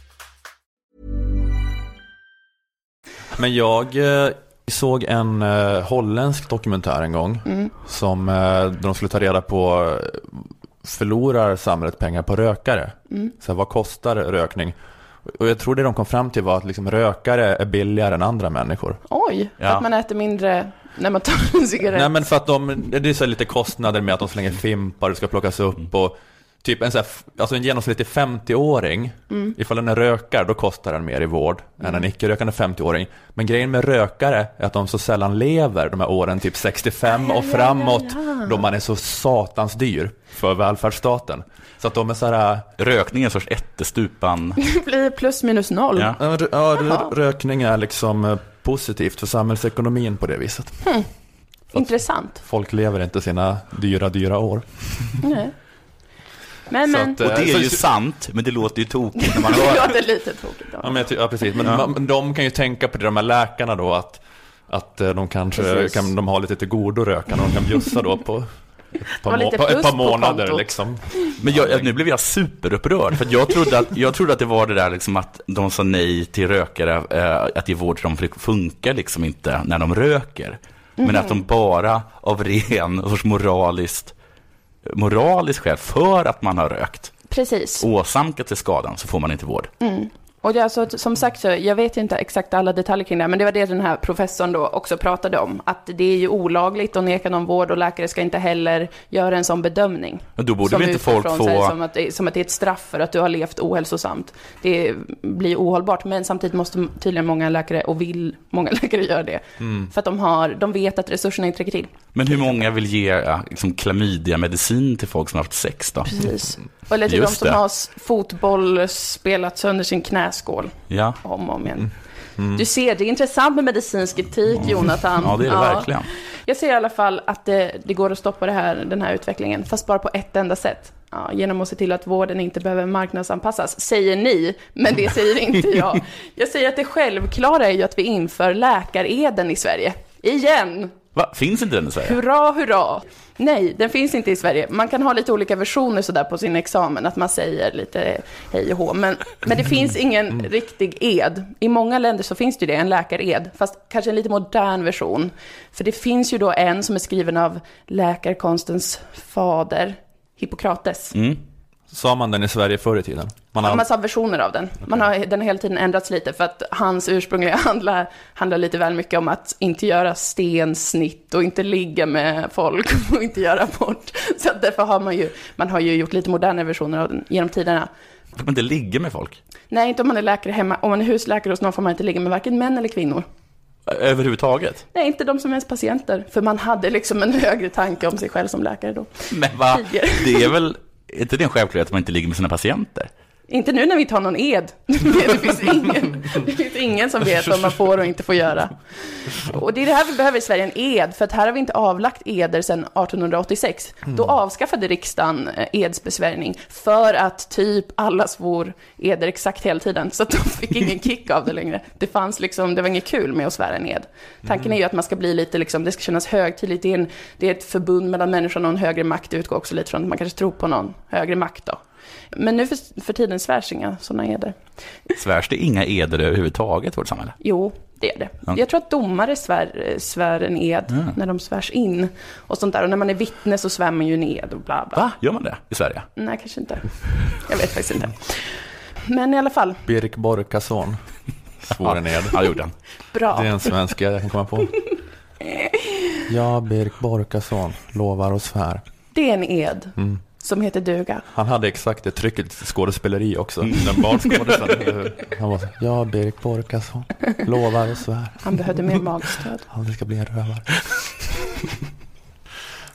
Men jag eh, såg en eh, holländsk dokumentär en gång Mm. som eh, de skulle ta reda på förlorar samhället pengar på rökare? Mm. Så här, vad kostar rökning? Och jag tror det de kom fram till var att liksom, rökare är billigare än andra människor. Oj, Ja. att man äter mindre när man tar en cigarett. Nej men för att de, det är så lite kostnader med att de slänger fimpar, det ska plockas upp och typ en, så här, alltså en genomsnittlig 50-åring, Mm. ifall den är rökare, då kostar den mer i vård än en icke-rökande 50-åring. Men grejen med rökare är att de så sällan lever de här åren, typ 65 och framåt, då man är så satans dyr för välfärdsstaten. Så att de är så här... Rökning är en sorts ättestupan. *laughs* Det blir plus minus noll. Ja. Ja, rökning är liksom eh, positivt för samhällsekonomin på det viset. Hmm. Intressant. Folk lever inte sina dyra, dyra år. Nej. Men, Så men. att, Och det är Så- ju sant, men det låter ju tokigt när man *laughs* Det hör det. låter lite tråkigt. Ja, Ja. men jag ty- ja precis. Men Ja. man- de kan ju tänka på det, de här läkarna då, att, att eh, de kanske Precis. kan de ha lite till godo rökarna, de kan bjussa då på ett par, må- ett par månader liksom. Men jag, nu blev jag superupprörd, för jag trodde att, jag trodde att det var det där liksom att de sa nej till rökare, eh, att ge vård till dem, för det funkar liksom inte när de röker. Men att de bara av ren sorts moraliskt, moraliskt skäl, för att man har rökt, Precis. åsamkat sig skadan, så får man inte vård. Mm. Och det alltså, som sagt så, jag vet inte exakt alla detaljer kring det, här, men det var det den här professorn då också pratade om, att det är ju olagligt att neka någon vård och läkare ska inte heller göra en sån bedömning. Men då borde som väl inte folk få... sig Som att, som att det är ett straff för att du har levt ohälsosamt. Det blir ohållbart, men samtidigt måste tydligen många läkare, och vill många *laughs* läkare göra det, Mm. för att de, har, de vet att resurserna inte räcker till. Men hur många vill ge liksom, klamydia-medicin till folk som har haft sex då? Precis. Eller till de Just som det. har fotboll spelat sönder sin knäskål Ja. om och om igen. Mm. Du ser, det är intressant med medicinsk etik, Jonathan. Ja, det är det verkligen. Jag ser i alla fall att det, det går att stoppa här, den här utvecklingen, fast bara på ett enda sätt. Ja, genom att se till att vården inte behöver marknadsanpassas, säger ni, men det säger inte *laughs* jag. Jag säger att det självklara är ju att vi inför läkareden i Sverige. Igen! Va? Finns inte den i Sverige? Hurra, hurra! Nej, den finns inte i Sverige. Man kan ha lite olika versioner sådär på sin examen, att man säger lite hej och hå. Men, men det finns ingen riktig ed. I många länder så finns det ju det, en läkared, fast kanske en lite modern version. För det finns ju då en som är skriven av läkarkonstens fader, Hippokrates. Mm. Sa man den i Sverige förr i tiden? Man Man har, har massa versioner av den. Man har, den har hela tiden ändrats lite för att hans ursprungliga *laughs* handlar, handlar lite väl mycket om att inte göra stensnitt och inte ligga med folk *laughs* och inte göra abort. Så att därför har man ju, man har ju gjort lite modernare versioner av den genom tiderna. Får man inte ligga med folk? Nej, inte om man är läkare hemma. Om man är husläkare hos någon får man inte ligga med varken män eller kvinnor. Överhuvudtaget? Nej, inte de som är ens patienter. För man hade liksom en *laughs* högre tanke om sig själv som läkare då. Men va? Tidigare. Det är väl är inte det en självklarhet att man inte ligger med sina patienter? Inte nu när vi har någon ed. *laughs* Det finns ingen, det finns ingen som vet vad man får och inte får göra. Och det är det här vi behöver i Sverige, en ed. För att här har vi inte avlagt eder sedan 1886. Då avskaffade riksdagen eh, edsbesvärjning för att typ alla svor eder exakt hela tiden. Så att de fick ingen *laughs* kick av det längre. Det fanns liksom, det var inget kul med att svära en ed. Tanken är ju att man ska bli lite liksom, det ska kännas högtidligt. Det är, en, det är ett förbund mellan människan och en högre makt. Det utgår också lite från att man kanske tror på någon högre makt då. Men nu för, för tiden svärs inga sådana eder. Svärs det inga eder överhuvudtaget i vårt samhälle? Jo, det är det. Ja. Jag tror att domare svär, svär en ed Ja. när de svärs in och sånt där. Och när man är vittne så svär man ju en ed och bla bla. Va? Gör man det i Sverige? Nej, kanske inte. Jag vet faktiskt inte. Men i alla fall, Birk Borkason svor en ed. Ja, det gjorde han. bra. Det är en svensk jag kan komma på. *laughs* Ja, Birk Borkason lovar och svär. Det är en ed Mm. Som heter duga. Han hade exakt det trycket skådespeleri också. Den barnskådisen. Han *laughs* var så, ja, Birk Borkason lovar och svär. Han behövde mer magstöd. Han ska bli en rövare.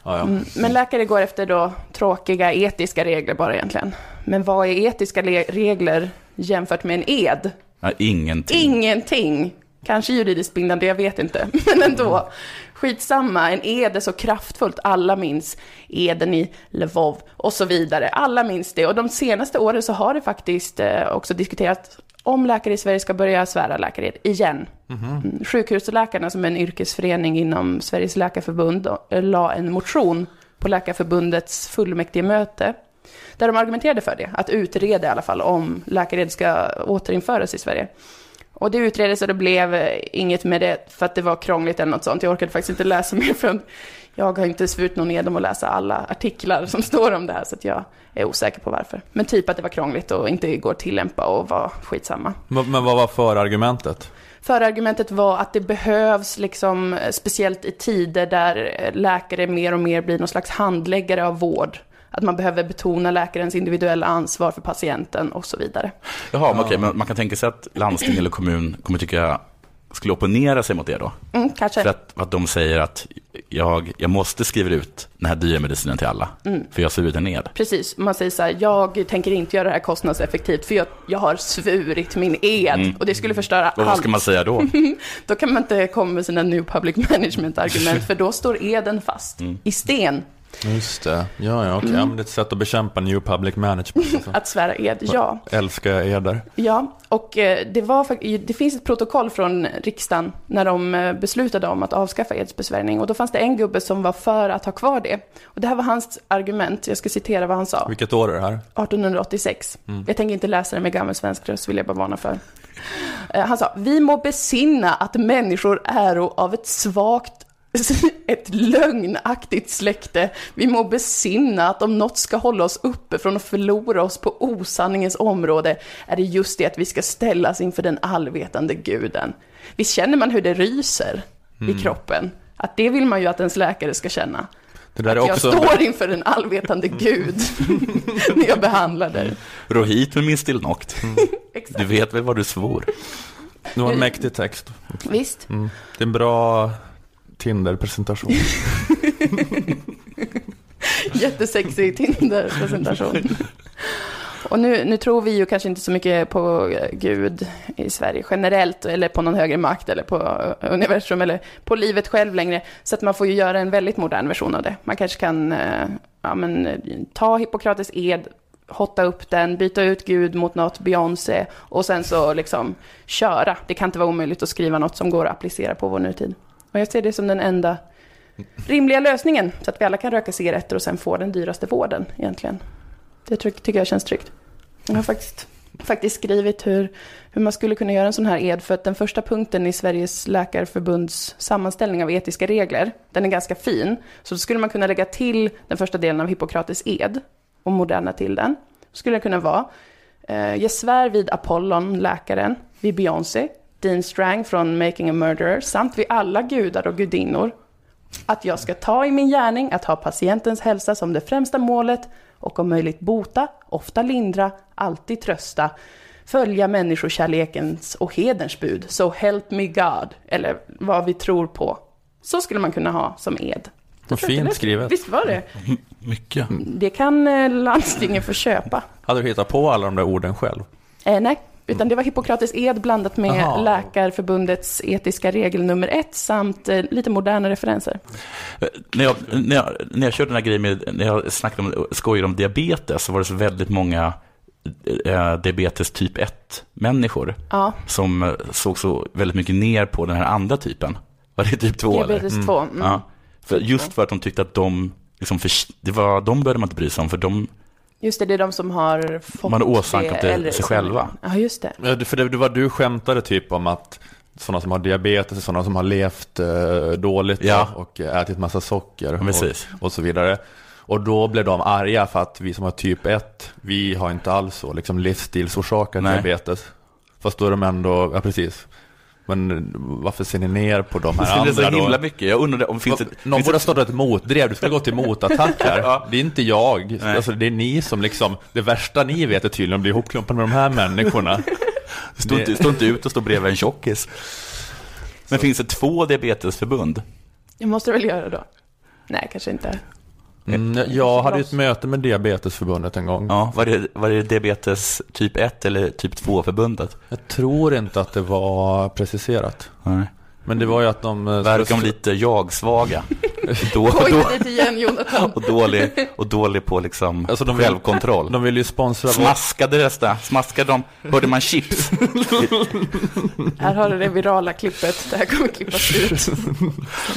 Ja, ja. Mm, Men läkare går efter då tråkiga etiska regler bara egentligen. Men vad är etiska le- regler jämfört med en ed? Ja, ingenting. Ingenting. Kanske juridiskt bindande, jag vet inte. *laughs* Men ändå. Skitsamma, en ed är så kraftfullt. Alla minns eden i Lvov och så vidare. Alla minns det. Och de senaste åren så har det faktiskt eh, också diskuterats om läkare i Sverige ska börja svära läkared igen. Mm. Sjukhusläkarna som är en yrkesförening inom Sveriges läkarförbund eh, la en motion på Läkarförbundets fullmäktigemöte där de argumenterade för det, att utreda i alla fall om läkared ska återinföras i Sverige. Och det utreddes och det blev eh, inget med det för att det var krångligt eller något sånt. Jag orkade faktiskt inte läsa mer för att jag har inte svurit någon ed om att läsa alla artiklar som *laughs* står om det här så att jag är osäker på varför. Men typ att det var krångligt och inte går att tillämpa och var skitsamma. Men, men vad var förargumentet? Förargumentet var att det behövs, liksom, eh, speciellt i tider där eh, läkare mer och mer blir någon slags handläggare av vård. Att man behöver betona läkarens individuella ansvar för patienten och så vidare. Jaha, men okej, men man kan tänka sig att landsting eller kommun kommer tycka, skulle opponera sig mot det då? Mm, kanske. För att, att de säger att jag, jag måste skriva ut den här dyra medicinen till alla, Mm. för jag svurit ned. Precis, man säger så här, jag tänker inte göra det här kostnadseffektivt för jag, jag har svurit min ed Mm. och det skulle förstöra Och vad allt. ska man säga då? *laughs* då kan man inte komma med sina new public management-argument för då står eden fast Mm. i sten. Just det. Ja, ja, okej. Mm. Ja, men det är ett sätt att bekämpa new public management. Alltså. Att svära ed, ja. Älskar jag eder. Ja, och eh, det, var, det finns ett protokoll från riksdagen när de eh, beslutade om att avskaffa edsbesvärjning. Och då fanns det en gubbe som var för att ha kvar det. Och det här var hans argument, jag ska citera vad han sa. Vilket år är det här? 1886. Mm. Jag tänker inte läsa det med gammal svensk röst, vill jag bara varna för. Eh, Han sa, vi må besinna att människor äro av ett svagt *laughs* ett lögnaktigt släkte. Vi må besinna att om något ska hålla oss uppe från att förlora oss på osanningens område är det just det att vi ska ställas inför den allvetande guden. Visst känner man hur det ryser Mm. i kroppen? Att det vill man ju att ens läkare ska känna. Att också... jag står inför en allvetande gud *laughs* när jag behandlar dig. Ro hit med min stillnokt. Mm. *laughs* Du vet väl vad du svor? Det var en mäktig text. Visst. Mm. Det är en bra Tinder-presentation. *laughs* Jättesexig Tinder-presentation. *laughs* Och nu, nu tror vi ju kanske inte så mycket på eh, Gud i Sverige generellt, eller på någon högre makt, eller på eh, universum, eller på livet själv längre. Så att man får ju göra en väldigt modern version av det. Man kanske kan eh, ja, men, ta Hippokrates ed, hotta upp den, byta ut Gud mot något Beyoncé och sen så liksom köra. Det kan inte vara omöjligt att skriva något som går att applicera på vår nutid. Och jag ser det som den enda rimliga lösningen, så att vi alla kan röka cigaretter och sen få den dyraste vården egentligen. Det ty- tycker jag känns tryggt. Jag har faktiskt, faktiskt skrivit hur, hur man skulle kunna göra en sån här ed, för att den första punkten i Sveriges läkarförbunds sammanställning av etiska regler, den är ganska fin. Så då skulle man kunna lägga till den första delen av Hippokrates ed och moderna till den. Skulle det kunna vara, eh, jag svär vid Apollon, läkaren, vid Beyoncé, Dean Strang från Making a Murderer, samt vid alla gudar och gudinnor, att jag ska ta i min gärning att ha patientens hälsa som det främsta målet och om möjligt bota, ofta lindra, alltid trösta, följa människokärlekens och hederns bud, so help me God, eller vad vi tror på. Så skulle man kunna ha som ed. Vad fint skrivet. Visst var det? *laughs* Mycket. Det kan eh, landstingen få köpa. Hade du hittat på alla de där orden själv? Eh, nej, utan det var Hippokrates ed blandat med Jaha. Läkarförbundets etiska regel nummer ett samt eh, lite moderna referenser. När jag, när, jag, när jag körde den här grejen med, när jag snackade om, skojade om diabetes, så var det så väldigt många eh, diabetes typ 1-människor Ja. som eh, såg så väldigt mycket ner på den här andra typen. Var det typ 2 eller? Diabetes 2. Mm. Ja. För, just för att de tyckte att de, liksom för, det var, de började man inte bry sig om, för de, Just det, det är de som har fått Man har åsamkat det eller sig själva. Ja, just det. Ja, det- för det, det var du skämtade typ om att sådana som har diabetes sådana som har levt eh, dåligt Ja. och ätit massa socker och, och så vidare. Och då blev de arga för att vi som har typ 1, vi har inte alls så liksom livsstilsorsakad Nej. diabetes. Fast då är de ändå, ja precis. Men varför ser ni ner på de här det är andra så himla då? mycket. Jag undrar om finns det... Någon finns borde ha det startat ett motdrev, du ska gå till motattack här. *laughs* Ja. Det är inte jag. Nej. Alltså, det är ni som liksom, det värsta ni vet är tydligen att bli ihopklumpade med de här människorna. *laughs* Stå inte, Det- stå inte ut och stå bredvid en tjockis. Men finns det två diabetesförbund? Det måste du väl göra då? Nej, kanske inte. Mm, jag hade ett möte med Diabetesförbundet en gång. Ja, var det, var det diabetes typ 1 eller typ 2-förbundet? Jag tror inte att det var preciserat. Nej. Men det var ju att de... eh, Verkar de lite jag-svaga. *laughs* Då, då, dit igen Jonathan. *laughs* och, dålig, och dålig på liksom Alltså, de vill- självkontroll. De vill ju sponsra... Smaskade det där, smaskade de, hörde man chips? *laughs* Här har du det virala klippet. Det här kommer klippas ut.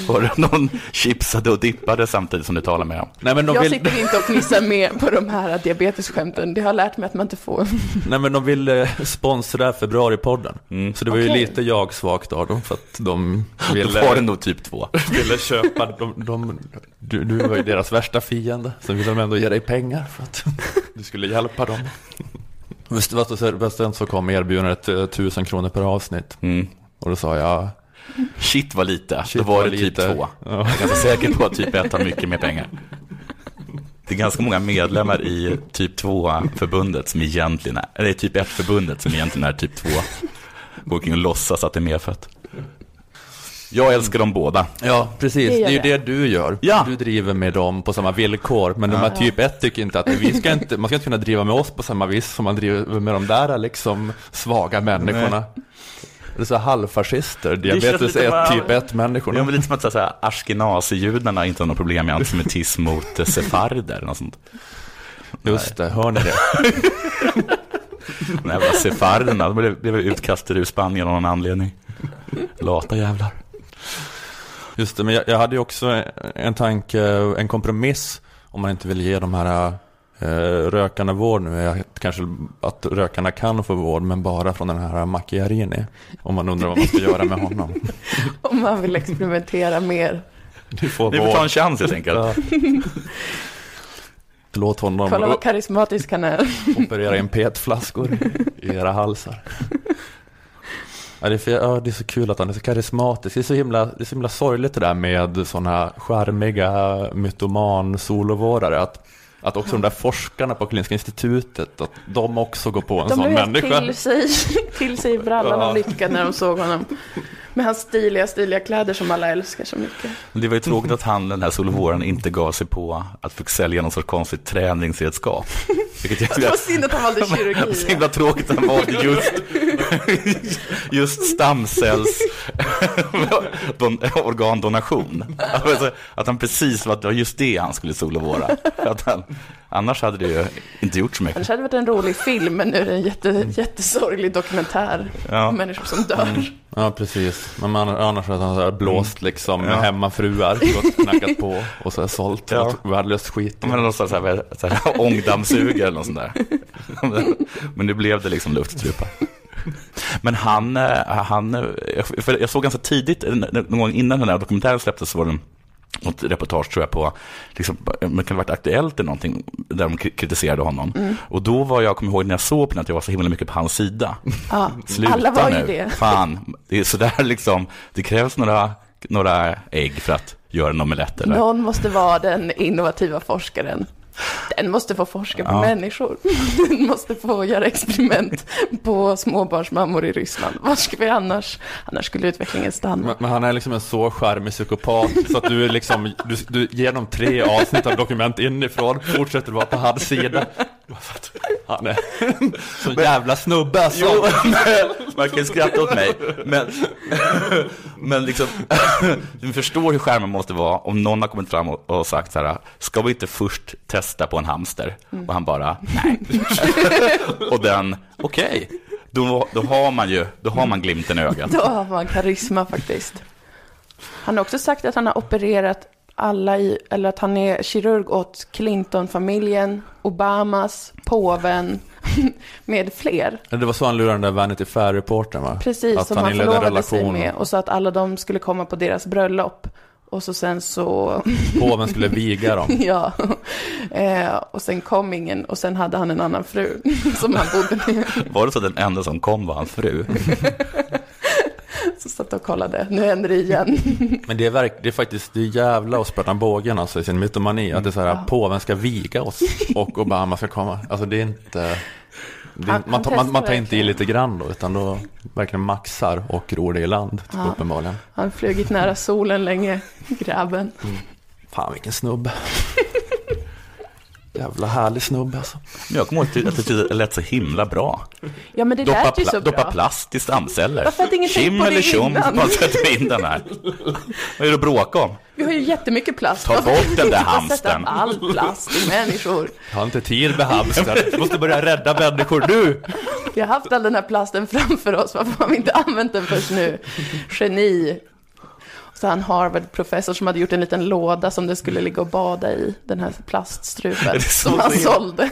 Hörde någon chipsade och dippade samtidigt som du talade med dem? Nej men de Jag vill, sitter inte och fnissar med på de här diabetesskämten. Det har lärt mig att man inte får. nej, men de vill eh, sponsra februaripodden. Mm. Så det var ju Okej. lite jag svagt av dem för att de Då ville, var det nog typ 2. *laughs* ville köpa, de, de, du, du var ju deras värsta fiende. Sen ville de ändå ge dig pengar för att *laughs* du skulle hjälpa dem. Sen så kom erbjudandet eh, tusen kronor per avsnitt. Mm. Och då sa jag, Shit var lite, Shit då var var det typ lite. 2. Ja. Jag är ganska säker på att typ 1 har mycket mer pengar. det är ganska många medlemmar i typ 2-förbundet som egentligen är, eller typ 1-förbundet som egentligen är typ 2. Går omkring och låtsas att det är medfött. Jag älskar dem båda. Ja, precis. Det Det, är ju det. du gör. Ja. Du driver med dem på samma villkor. Men de här typ 1 tycker inte att vi ska inte, man ska inte kunna driva med oss på samma vis som man driver med de där liksom svaga människorna. Det är så här halvfascister, diabetes lite 1, bara- typ 1 Det är människorna. lite som att säga ashkenazi-judarna inte har något problem med antisemitism mot eh, sefarder. något sånt. Just det, hör ni det? *laughs* De jävla sefarderna, de blev, blev utkastade ur Spanien av någon anledning. Lata jävlar. Just det, men jag, jag hade ju också en tanke, en kompromiss om man inte vill ge de här eh, rökarna vård nu. Kanske att rökarna kan få vård, men bara från den här Macchiarini. Om man undrar vad man ska göra med honom. *laughs* Om man vill experimentera mer. Du får Ni får ta en chans helt enkelt. Ja. *laughs* Låt honom Kolla vad karismatisk han är. operera in *laughs* petflaskor i era halsar. Ja det, är för, ja, det är så kul att han är så karismatisk. Det är så himla, det är så himla sorgligt det där med sådana charmiga mytoman-solovårdare. Att, att också de där forskarna på Kliniska institutet, att de också går på en De sån blev helt människa. till sig, till sig brallan av lycka när de såg honom. Med hans stiliga, stiliga kläder som alla älskar så mycket. Det var ju tråkigt att han, den här solovåren, inte gav sig på att fick sälja någon sorts konstigt träningsredskap. Vilket jag, *laughs* Det var synd att han valde *laughs* Så kirurgi. himla tråkigt att han valde just, *laughs* just stamcells don, organdonation. Alltså, att han precis var, det var just det han skulle solovåra. Att han, annars hade det ju inte gjort så mycket. Annars hade det varit en rolig film, men nu är det en jätte, jättesorglig dokumentär Ja. om människor som dör. Ja precis, men man, annars hade han så blåst liksom med Ja. hemmafruar, gått och knackat på och så här sålt Ja. värdelöst skit. Men någon sån här, så här ångdammsugare eller något sånt där. *laughs* Men nu blev det liksom luftstrupa. Men han, eh, han eh, för jag såg ganska tidigt, eh, någon gång innan den här dokumentären släpptes så var det något reportage tror jag på, liksom, det kan ha varit aktuellt eller någonting, där de kri- kritiserade honom. Och då var jag, kommer ihåg när jag såg på den, att jag var så himla mycket på hans sida. Ja, *laughs* Sluta alla var ju nu, det. fan, det är sådär liksom, det krävs några, några ägg för att göra en omelett eller? Någon måste vara den innovativa forskaren. Den måste få forska på Ja. människor. *laughs* Den måste få göra experiment på småbarnsmammor i Ryssland. Vad ska vi annars? Annars skulle utvecklingen stanna. Men, men han är liksom en så charmig psykopat så att du är liksom, du, du genom tre avsnitt av dokument inifrån fortsätter vara på hans sida. Han är sån jävla snubbe alltså. Jo, man kan skratta åt mig. Men, men liksom, du förstår hur skärmen måste vara om någon har kommit fram och, och sagt så här, ska vi inte först testa på en hamster? Och han bara, nej. *laughs* och den, okej, då, då har man ju, då har man glimten i ögat. *laughs* Då har man karisma faktiskt. Han har också sagt att han har opererat alla i, eller att han är kirurg åt Clinton-familjen, Obamas, påven, *laughs* med fler. Det var så han lurade den där Vanity Fair-reportern va? Precis, att som han han förlovade sig med. Och så att alla de skulle komma på deras bröllop. Och så sen så, Påven skulle viga dem. *laughs* ja. Eh, och sen kom ingen och sen hade han en annan fru *laughs* som han bodde med. Var det så den enda som kom var hans fru? *laughs* Så satt och kollade, nu händer det igen. Men det är, verk, det är faktiskt, det är jävla att spötta bågen alltså i sin mytomani. Att det är så här, påven ska viga oss och Obama ska komma. Alltså det är inte... Det Han- man, han man, man tar inte i lite grann då, utan då verkligen maxar och ror det i land, Ja. uppenbarligen. Han har flugit nära solen länge, grabben. Fan vilken snubbe. *laughs* Jävla härlig snubbe alltså. Jag kommer ihåg att det lät så himla bra. Ja men det Doppa, lät ju så pla- doppa bra. plast i stamceller. Varför hade ingen Kim eller tjom, bara sätter in den här. Vad är det att bråka om? Vi har ju jättemycket plast. Ta Varför bort vi den där. Sätta all plast i människor. Jag har inte tid med hamster. Jag måste börja rädda människor nu. Vi har haft all den här plasten framför oss. Varför har vi inte använt den först nu? Geni. Så han Harvard-professor som hade gjort en liten låda som det skulle ligga och bada i, den här Är plaststrupen *laughs* som han sålde.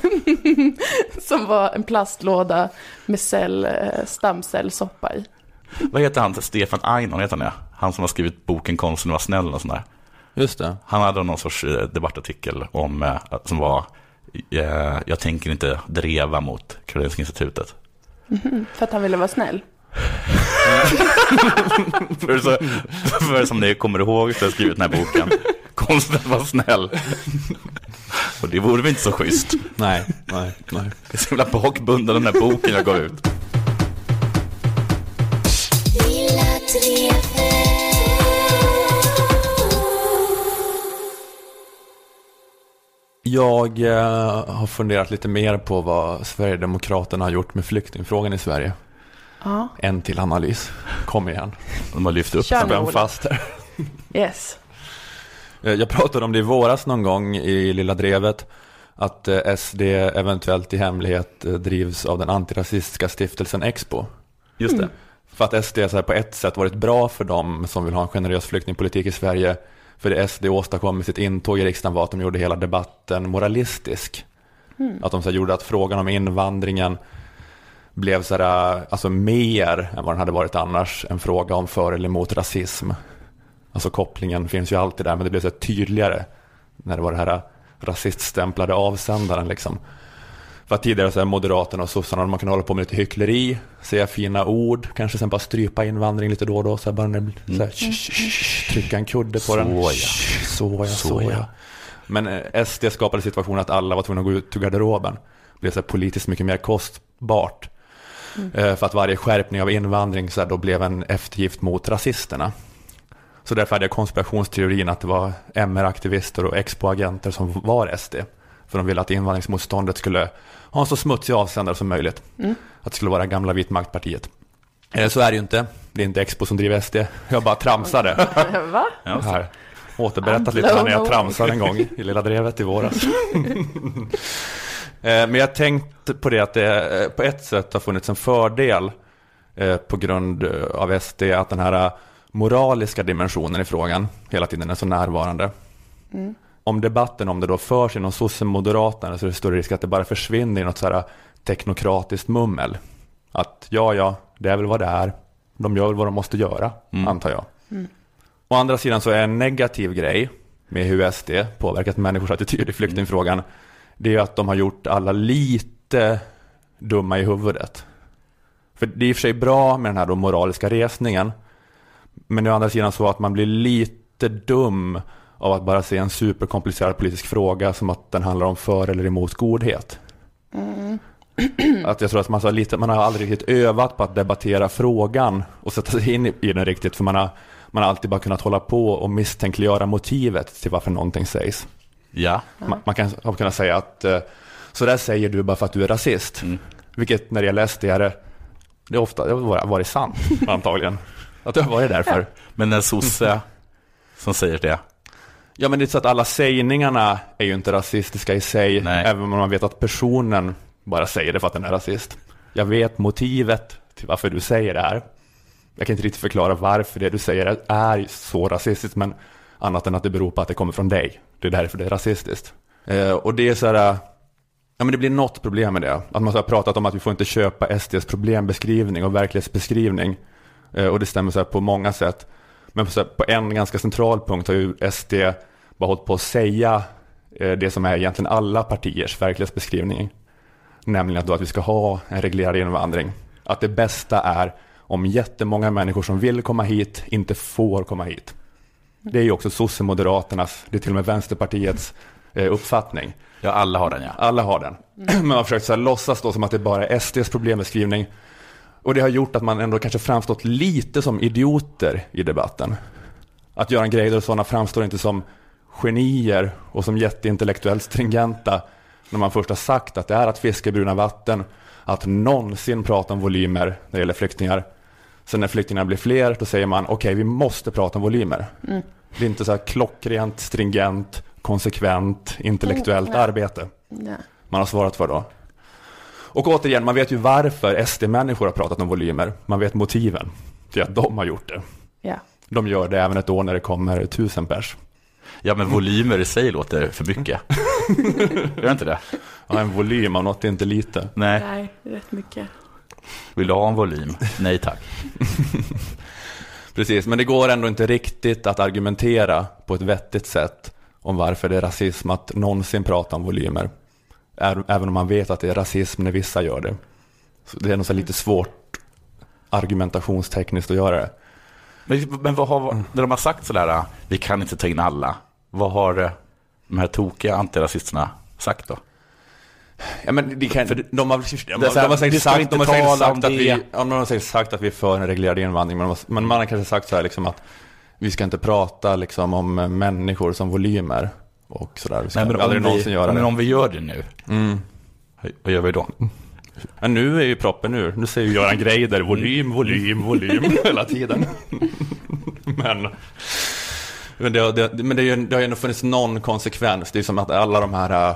*laughs* som var en plastlåda med cell, eh, stamcellsoppa i. Vad heter han? Stefan Einon heter han ja. Han som har skrivit boken Konsten vara snäll och sånt där. Just det. Han hade någon sorts eh, debattartikel om, eh, som var Jag tänker inte dreva mot Karolinska institutet. För att han ville vara snäll. *laughs* För, så, för som ni kommer ihåg så har jag skrivit den här boken Konsten att vara snäll. Och det vore väl inte så schysst? Nej, nej, nej. Jag är så himla bakbunden den här boken jag gav ut. Jag eh, har funderat lite mer på vad Sverigedemokraterna har gjort med flyktingfrågan i Sverige. Ja. En till analys. Kom igen. De har lyft upp Spänn fast här. Yes. Eh, Jag pratade om det i våras någon gång i Lilla Drevet. Att eh, SD eventuellt i hemlighet eh, drivs av den antirasistiska stiftelsen Expo. Just det. För att SD så här, på ett sätt varit bra för dem som vill ha en generös flyktingpolitik i Sverige. För det SD åstadkom med sitt intåg i riksdagen var att de gjorde hela debatten moralistisk. Att de så gjorde att frågan om invandringen blev så här, alltså mer än vad den hade varit annars. En fråga om för eller emot rasism. Alltså kopplingen finns ju alltid där men det blev så tydligare när det var det här rasiststämplade avsändaren liksom. För att tidigare så här Moderaterna och sossarna, man kan hålla på med lite hyckleri, säga fina ord, kanske sen bara strypa invandring lite då och då, så här bara när så här, sh, sh, sh, trycka en kudde på den. Så, ja. Sh, Så ja, så, ja. ja. Men eh, SD skapade situationen att alla var tvungna att gå ut ur garderoben. Det blev så här politiskt mycket mer kostbart. Eh, För att varje skärpning av invandring så här, då blev en eftergift mot rasisterna. Så därför hade jag konspirationsteorin att det var MR-aktivister och Expo-agenter som var SD. För de ville att invandringsmotståndet skulle ha en så smutsig avsändare som möjligt. Att det skulle vara gamla vitmaktpartiet. Eh, Så är det ju inte. Det är inte Expo som driver SD. Jag bara tramsade. *laughs* Va? Ja. Här. Återberättat lite när jag tramsade en gång i Lilla Drevet i våras. *laughs* *laughs* Eh, Men jag tänkte på det att det eh, på ett sätt har funnits en fördel eh, på grund av SD att den här moraliska dimensionen i frågan hela tiden är så närvarande. Om debatten om det då förs inom sossem-moderaterna så är det större risk att det bara försvinner i något så här teknokratiskt mummel. Att ja, ja, det är väl vad det är. De gör vad de måste göra, antar jag. Å andra sidan så är en negativ grej med hur SD påverkat människors attityd i flyktingfrågan, det är att de har gjort alla lite dumma i huvudet. För det är i och för sig bra med den här moraliska resningen, men å andra sidan så att man blir lite dum av att bara se en superkomplicerad politisk fråga som att den handlar om för eller emot godhet. Att jag tror att man, så lite, man har aldrig riktigt övat på att debattera frågan och sätta sig in i, i den riktigt, för man har, man har alltid bara kunnat hålla på och misstänkliggöra motivet till varför någonting sägs. Ja. Man, man kan ha kunnat säga att eh, så där säger du bara för att du är rasist. Vilket när SD är det, det ofta det har varit sant *laughs* antagligen. Att det har varit därför. Men en sosse som säger det. Ja men det är så att alla sägningarna är ju inte rasistiska i sig. Nej. Även om man vet att personen bara säger det för att den är rasist. Jag vet motivet till varför du säger det här. Jag kan inte riktigt förklara varför det du säger är så rasistiskt. Men annat än att det beror på att det kommer från dig. Det är därför det är rasistiskt. Eh, och det är så här. Ja men det blir något problem med det. Att man så har pratat om att vi får inte köpa SDs problembeskrivning och verklighetsbeskrivning. Eh, och det stämmer så här på många sätt. Men på, så här, på en ganska central punkt har ju SD bara hållit på att säga eh, det som är egentligen alla partiers verklighetsbeskrivning. Nämligen att, då att vi ska ha en reglerad invandring. Att det bästa är om jättemånga människor som vill komma hit inte får komma hit. Det är ju också Socialdemokraternas, det är till och med Vänsterpartiets eh, uppfattning. Ja, alla har den ja. Alla har den. Men *clears throat* man har försökt så här låtsas då som att det bara är SDs problembeskrivning. Och det har gjort att man ändå kanske framstått lite som idioter i debatten. Att Göran Greider och sådana framstår inte som genier och som jätteintellektuellt stringenta när man först har sagt att det är att fiska i bruna vatten, att någonsin prata om volymer när det gäller flyktingar. Sen när flyktingarna blir fler, då säger man okej, vi måste prata om volymer. Det är inte så här klockrent, stringent, konsekvent, intellektuellt arbete Ja. man har svarat för då. Och återigen, man vet ju varför SD-människor har pratat om volymer. Man vet motiven till att de har gjort det. Ja. De gör det även ett år när det kommer tusen pers. Ja, men volymer i sig låter för mycket. *laughs* Gör inte det? Ja, en volym av något är inte lite. Nej. Nej, rätt mycket. Vill du ha en volym? Nej tack. *laughs* Precis, men det går ändå inte riktigt att argumentera på ett vettigt sätt om varför det är rasism att någonsin prata om volymer. Även om man vet att det är rasism när vissa gör det. Så det är nog lite svårt argumentationstekniskt att göra det. Men, men vad har, när de har sagt sådär, vi kan inte ta in alla, vad har eh, de här tokiga antirasisterna sagt då? Ja, men det kan, För de, har, de, här, de har säkert sagt, de har säkert sagt om att vi, ja, de har säkert sagt att vi är för en reglerad invandring, men, de men man har kanske sagt så här liksom att vi ska inte prata liksom om eh, människor som volymer och sådär. Vi ska Nej, men aldrig om vi, någonsin göra men det. om vi gör det nu, Mm. vad gör vi då? Men nu är ju proppen ur. Nu säger ju Göran Greider volym, volym, volym *laughs* hela tiden. men men, det, det, men det, är ju, det har ju ändå funnits någon konsekvens. Det är som att alla de här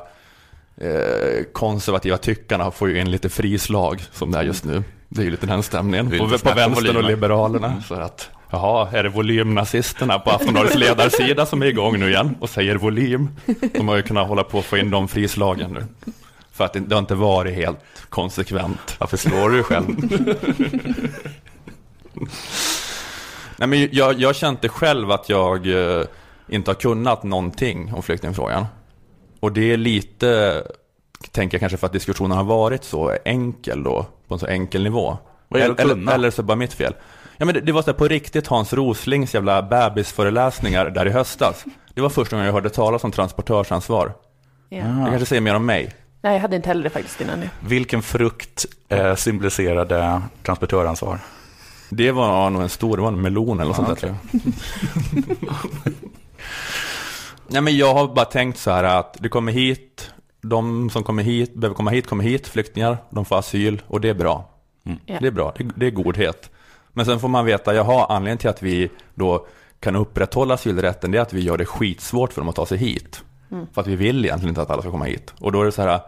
eh, konservativa tyckarna får ju in lite frislag som det är just nu. Det är ju lite den stämningen Det på, på vänstern och liberalerna. Så att, jaha, är det volymnazisterna på Aftonbladets *laughs* ledarsida som är igång nu igen och säger volym? De har ju kunnat hålla på att få in de frislagen nu. För att det, det har inte varit helt konsekvent. Varför slår du dig själv? *laughs* Nej, men jag, jag kände själv att jag eh, inte har kunnat någonting om flyktingfrågan. Och det är lite, tänker jag kanske för att diskussionen har varit så enkel då, på en så enkel nivå. Vad är det att eller, kunna? eller så är det bara mitt fel. Ja, men det, det var så på riktigt Hans Roslings jävla bebisföreläsningar där i höstas. Det var första gången jag hörde talas om transportörsansvar. Ja. Det kanske säger mer om mig. Nej, jag hade inte heller det faktiskt innan nu. Vilken frukt eh, symboliserade transportöransvar? Det var nog en stor, det var en melon eller något Ah, sånt där. *laughs* Nej men jag har bara tänkt så här att det kommer hit, de som kommer hit, behöver komma hit, kommer hit, flyktingar, de får asyl och det är bra. Ja. Det är bra, det, det är godhet. Men sen får man veta, jaha, anledningen till att vi då kan upprätthålla asylrätten, det är att vi gör det skitsvårt för dem att ta sig hit. Mm. För att vi vill egentligen inte att alla ska komma hit. Och då är det så här,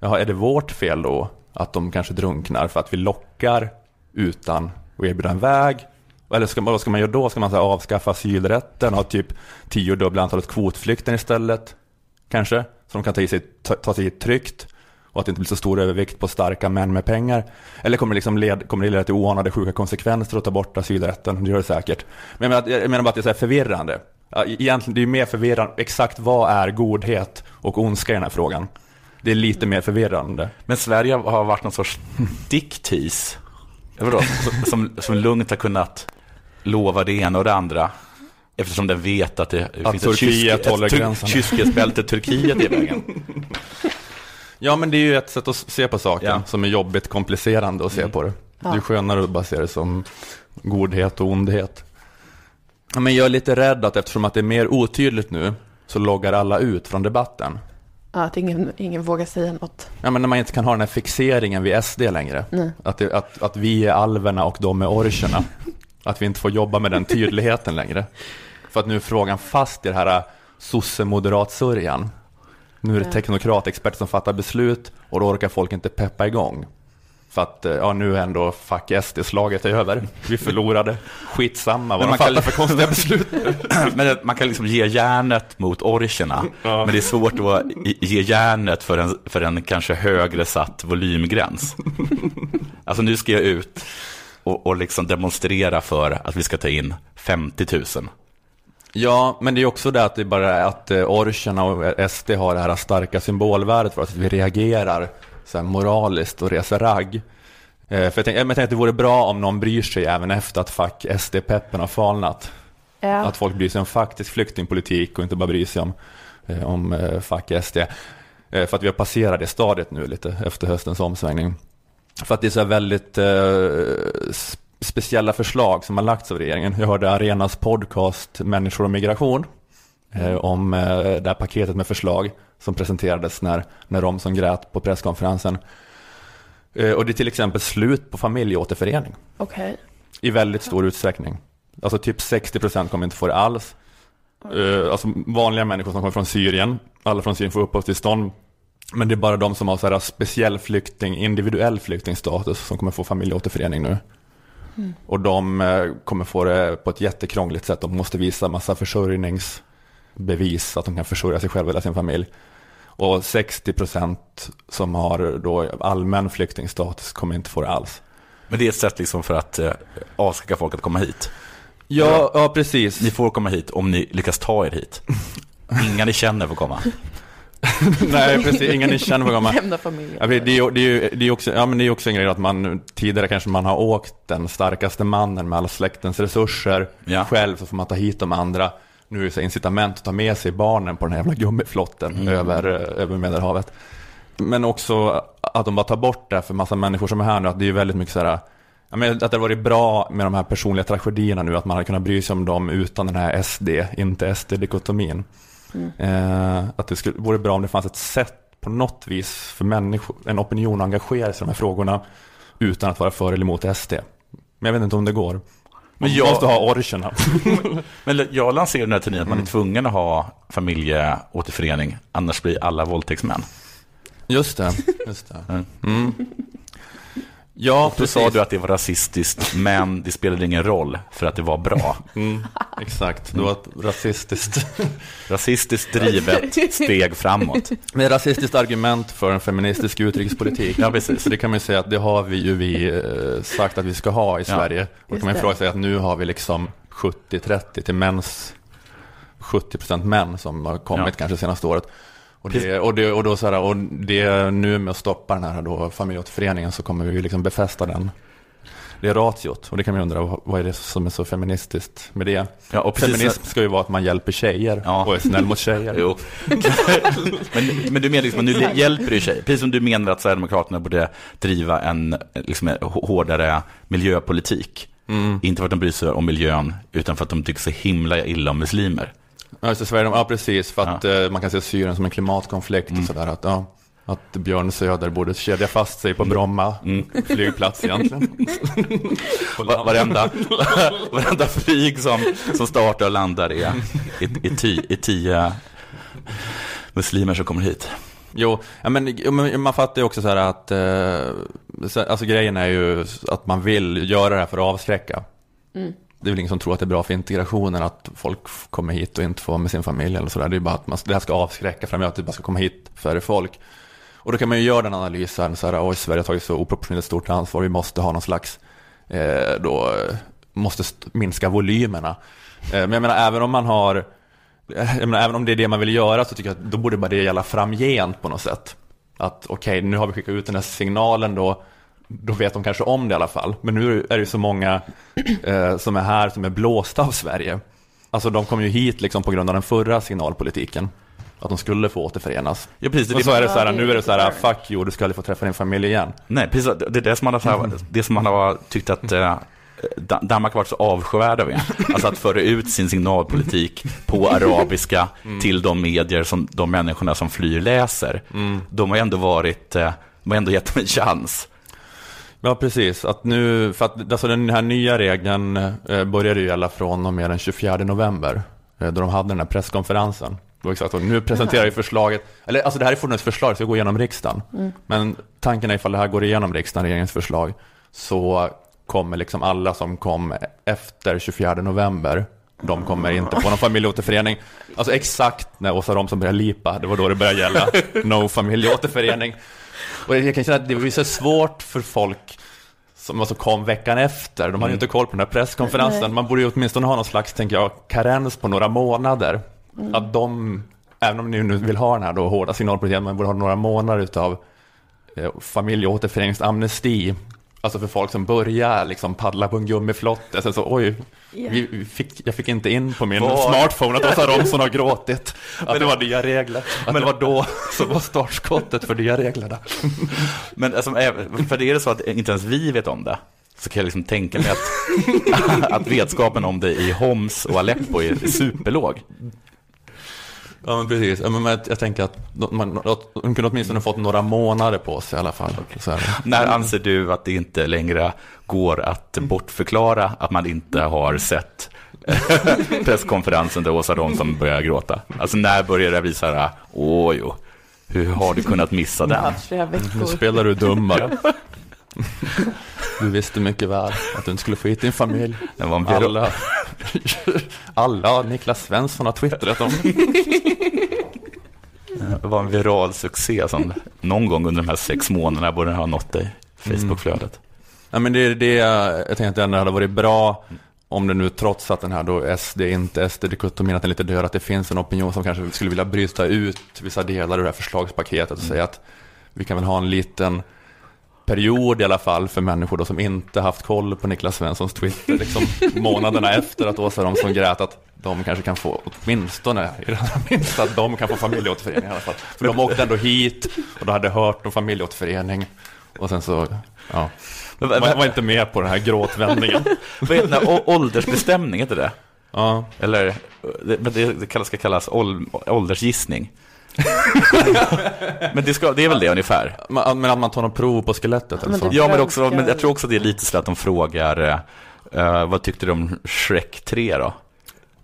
jaha, är det vårt fel då att de kanske drunknar för att vi lockar utan att erbjuda en väg? Eller ska man, vad ska man göra då? Ska man så här, avskaffa asylrätten och ha typ tiodubbla antalet kvotflykten istället? Kanske? Så de kan ta, i sig, ta, ta sig hit tryggt och att det inte blir så stor övervikt på starka män med pengar. Eller kommer det, liksom led, kommer det leda till oanade sjuka konsekvenser att ta bort asylrätten? Det gör det säkert. Men jag menar, jag menar bara att det är så här förvirrande. Egentligen, det är mer förvirrande. Exakt vad är godhet och ondska i den här frågan? Det är lite mer förvirrande. Men Sverige har varit någon sorts diktis. Vadå? Som, som lugnt har kunnat lova det ena och det andra. Eftersom den vet att det Att finns Turkiet ett, kyskhetsbälte Turkiet i vägen. *laughs* Ja, men det är ju ett sätt att se på saken Ja. som är jobbigt komplicerande att se på det. Det är Ja. skönare att bara se det som godhet och ondhet. Ja, Men jag är lite rädd att eftersom att det är mer otydligt nu så loggar alla ut från debatten. Ja, att ingen, ingen vågar säga något. Ja, men när man inte kan ha den här fixeringen vid SD längre. Nej. Att, det, att, att vi är alverna och de är orcherna. *laughs* Att vi inte får jobba med den tydligheten längre. För att nu är frågan fast i det här sosse-moderat-sörjan. Nu är det teknokratexperter som fattar beslut och då orkar folk inte peppa igång. För att, eh, ja nu är ändå fuck SD-slaget är över. Vi förlorade. Skitsamma vad Men de man kan- fattar för konstiga *laughs* beslut. Men man kan liksom ge järnet mot orcherna. Ja. Men det är svårt att ge järnet för en, för en kanske högre satt volymgräns. Alltså nu ska jag ut och, och liksom demonstrera för att vi ska ta in 50 000. Ja, men det är också det att det bara är att eh, orcherna och SD har det här starka symbolvärdet för oss, att vi reagerar så här moraliskt och reser ragg. Eh, För jag tänkte, jag tänkte att det vore bra om någon bryr sig även efter att fuck SD-peppen har falnat. Ja. Att folk bryr sig om faktisk flyktingpolitik och inte bara bryr sig om, eh, om eh, fuck SD. Eh, För att vi har passerat det stadiet nu lite efter höstens omsvängning. För att det är så väldigt eh, speciella förslag som har lagts av regeringen. Jag hörde Arenas podcast Människor och migration eh, om eh, det här paketet med förslag som presenterades när, när Romson grät på presskonferensen. Eh, och det är till exempel slut på familjeåterförening Okej. i väldigt stor utsträckning. Alltså typ 60% kommer inte få det alls. Eh, alltså vanliga människor som kommer från Syrien, alla från Syrien får uppehållstillstånd. Men det är bara de som har så här speciell flykting, individuell flyktingstatus som kommer få familjeåterförening nu. Mm. Och de eh, kommer få det på ett jättekrångligt sätt. De måste visa massa försörjningsbevis så att de kan försörja sig själva eller sin familj. Och 60% som har då allmän flyktingstatus kommer inte få det alls. Men det är ett sätt liksom för att eh, avskräcka folk att komma hit. Ja, ja precis. Ni får komma hit om ni lyckas ta er hit. *laughs* Inga ni känner får komma. *laughs* Nej, precis. Ingen ni känner komma. Lämna familjen. Ja, det, är, ju- det, är, det, är också, ja, men det är också en grej att man tidigare kanske man har åkt den starkaste mannen med alla släktens resurser Ja. själv så får man ta hit de andra. nu är det så incitament att ta med sig barnen på den här jävla gummiflotten Mm. över, eh, över Medelhavet. Men också att de bara tar bort det för massa människor som är här nu, att det är ju väldigt mycket så här, men att det har varit bra med de här personliga tragedierna nu, att man hade kunnat bry sig om dem utan den här SD, inte SD-dikotomin. Mm. Eh, att det skulle, vore bra om det fanns ett sätt på något vis för människor, en opinion att engagera sig i de här frågorna utan att vara för eller emot SD. Men jag vet inte om det går. Man Men jag- måste ha orcherna. *laughs* Men jag lanserade den här tidningen att man är tvungen att ha familjeåterförening, annars blir alla våldtäktsmän. Just det, just det. Mm. Mm. Ja, Och då sa du att det var rasistiskt, men det spelade ingen roll för att det var bra. Mm, exakt, det var ett rasistiskt... *laughs* Rasistiskt drivet steg framåt. Det är ett rasistiskt argument för en feministisk utrikespolitik. Ja, precis. Så det kan man ju säga att det har vi ju vi eh, sagt att vi ska ha i Ja. Sverige. Och då Just kan man ju fråga sig att nu har vi liksom 70-30 till mäns 70% män som har kommit Ja. kanske senaste året. Och, det, och, det, och, då så här, och det nu med att stoppa den här då familjeåterföreningen så kommer vi ju liksom befästa den. Det är ratiot och det kan man undra vad- är det som är så feministiskt med det? Ja, och precis Feminism ska ju vara att man hjälper tjejer Ja. och är snäll mot tjejer. *laughs* Jo. *laughs* men, men du menar liksom att nu hjälper det tjejer? Precis som du menar att Sverigedemokraterna borde driva en liksom, hårdare miljöpolitik. Mm. Inte för att de bryr sig om miljön, utan för att de tycker så himla illa om muslimer. Ja, just det, Sverige, ja precis, för att eh, man kan se Syrien som en klimatkonflikt och sådär. Att, ja, att Björn Söder borde kedja fast sig på Bromma flygplats egentligen. *laughs* Va- Varenda, *laughs* varenda flyg som, som startar och landar är, är, är, ty, är tio muslimer som kommer hit. Jo, ja, men, man fattar ju också så här att, eh, så, alltså grejen är ju att man vill göra det här för att avskräcka. Mm. Det är väl ingen som tror att det är bra för integrationen att folk kommer hit och inte får vara med sin familj eller sådär. Det är bara att man, det här ska avskräcka framöver, att det bara ska komma hit färre folk. Och då kan man ju göra den analysen, så här, oj, Sverige har tagit så oproportionerligt stort ansvar, vi måste ha någon slags, eh, då, måste minska volymerna. Eh, men jag menar, även om man har, eh, jag menar, även om det är det man vill göra så tycker jag att då borde bara det gälla framgent på något sätt. Att okej, nu har vi skickat ut den här signalen då, då vet de kanske om det i alla fall. Men nu är det så många eh, som är här som är blåsta av Sverige. Alltså de kom ju hit liksom på grund av den förra signalpolitiken. Att de skulle få återförenas. Ja, precis, det och så är det så här, nu är det så här, fuck you, du ska aldrig få träffa din familj igen. Nej, precis. Det är det som man har, så här, det som man har tyckt att eh, Da- Danmark har varit så avskyvärda med. Alltså att föra ut sin signalpolitik på arabiska till de medier som de människorna som flyr läser. De har ändå varit, eh, de har ändå gett dem en chans. Ja, precis. Att nu, för att alltså den här nya regeln eh, började ju gälla från och med den 24 november. Eh, då de hade den här presskonferensen. Exakt så. Nu presenterar ju förslaget, eller alltså det här är fortfarande ett förslag, det ska gå igenom riksdagen. Men tanken är ifall det här går igenom riksdagen, regeringens förslag, så kommer liksom alla som kom efter 24 november, de kommer inte få någon familjeåterförening. Alltså exakt när Åsa Romson började lipa, det var då det började gälla. No familjeåterförening. Och jag kan känna att det blir så svårt för folk som alltså kom veckan efter. De hade ju inte koll på den här presskonferensen. Man borde ju åtminstone ha någon slags, tänker jag, karens på några månader. Att de, även om ni nu vill ha den här då hårda signalpolitiken, man borde ha några månader utav eh, familjeåterföreningsamnesti. Alltså för folk som börjar liksom paddla på en gummiflotte. Sen så, oj, vi, vi fick, jag fick inte in på min Vad? smartphone att Åsa Romson har gråtit. *laughs* Att det var nya regler. Att det var då som var startskottet för nya reglerna. *laughs* Men alltså, för det är det så att inte ens vi vet om det, så kan jag liksom tänka mig att, *laughs* att vetskapen om det i Homs och Aleppo är superlåg. Ja men precis, ja, men jag, jag tänker att de, man, att de kunde åtminstone fått några månader på sig i alla fall. Så här. När anser du att det inte längre går att bortförklara att man inte har sett *laughs* presskonferensen där Åsa Romson börjar gråta? Alltså när börjar det bli så här, åh jo, hur har du kunnat missa den? Nu spelar du dummare. *laughs* Du visste mycket väl att du inte skulle få hit din familj. Det var en viral- Alla, alla Niklas Svensson har twittrat om. Det var en viral succé som någon gång under de här sex månaderna borde ha nått dig, Facebookflödet. Ja, men det är det jag tänkte att det hade varit bra om det nu trots att den här då SD inte SD-dikotomin att den lite död, att det finns en opinion som kanske skulle vilja bryta ut vissa delar ur det här förslagspaketet och säga att vi kan väl ha en liten period i alla fall för människor då som inte haft koll på Niklas Svenssons Twitter, liksom månaderna efter att Åsa Romson grät att de kanske kan få, åtminstone i det minsta, att de kan få familjeåterförening i alla fall. För de åkte ändå hit och då hade hört om familjeåterförening. Och sen så, ja, Men- var, inte med på den här gråtvändningen. Vad heter det? Å- Åldersbestämning, heter det? Ja, Eller, det, men det, ska kallas ål, åldersgissning. *laughs* men det, ska, det är väl det ungefär? men men att man tar någon prov på skelettet eller Men så. det- Ja, men, också, men jag tror också det är lite så att de frågar eh, vad tyckte du om Shrek 3 då?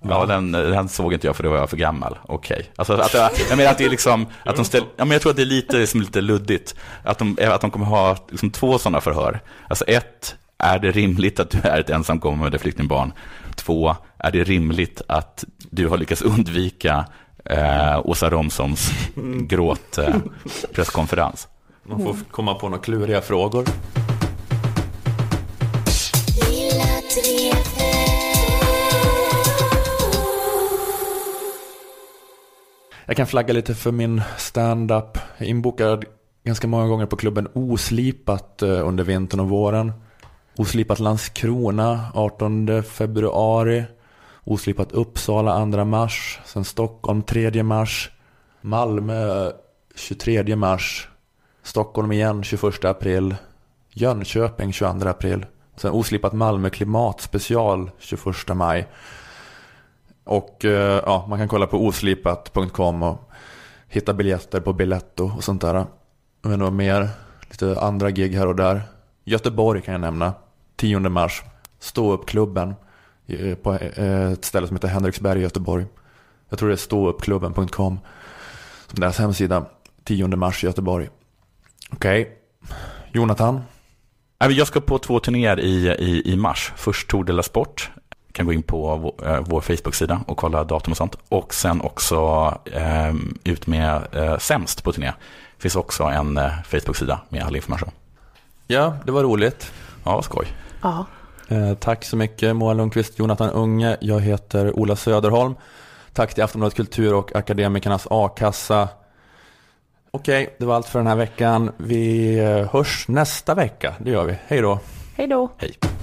Ja, den, den såg inte jag för då var jag för gammal. Okej. Alltså, att, jag jag menar att det är liksom, att de ställ, ja, men jag tror att det är lite, som lite luddigt. Att de, att de kommer ha liksom två sådana förhör. Alltså ett, är det rimligt att du är ett ensamkommande flyktingbarn? Två, är det rimligt att du har lyckats undvika eh, Åsa Romsons gråt eh, presskonferens? Man får komma på några kluriga frågor. Jag kan flagga lite för min stand-up. Jag är inbokad ganska många gånger på klubben Oslipat eh, under vintern och våren. Oslipat Landskrona 18 februari. Oslipat Uppsala 2 mars. Sen Stockholm 3 mars. Malmö 23 mars. Stockholm igen 21 april. Jönköping 22 april. Sen Oslipat Malmö klimatspecial 21 maj. Och eh, ja, man kan kolla på oslipat.com och hitta biljetter på Biletto och sånt där. Jag vet inte vad mer. Lite andra gig här och där. Göteborg kan jag nämna. 10 mars. Ståuppklubben på eh, ett ställe som heter Henriksberg i Göteborg. Jag tror det är ståuppklubben.com som deras hemsida. 10 mars i Göteborg. Okej. Jonathan. Nej, men Jag ska på två turnéer i, i, i mars. Först Tour de la Sport. Kan gå in på vår, eh, vår Facebook-sida och kolla datum och sånt. Och sen också eh, ut med eh, Sämst på turné. Det finns också en eh, Facebook-sida med all information. Ja, det var roligt. Ja, skoj. Ja. Eh, tack så mycket Moa Lundqvist, Jonathan Unge. Jag heter Ola Söderholm. Tack till Aftonbladet Kultur och Akademikernas A-kassa. Okej, det var allt för den här veckan. Vi eh, hörs nästa vecka. Det gör vi. Hej då. Hej då. Hej.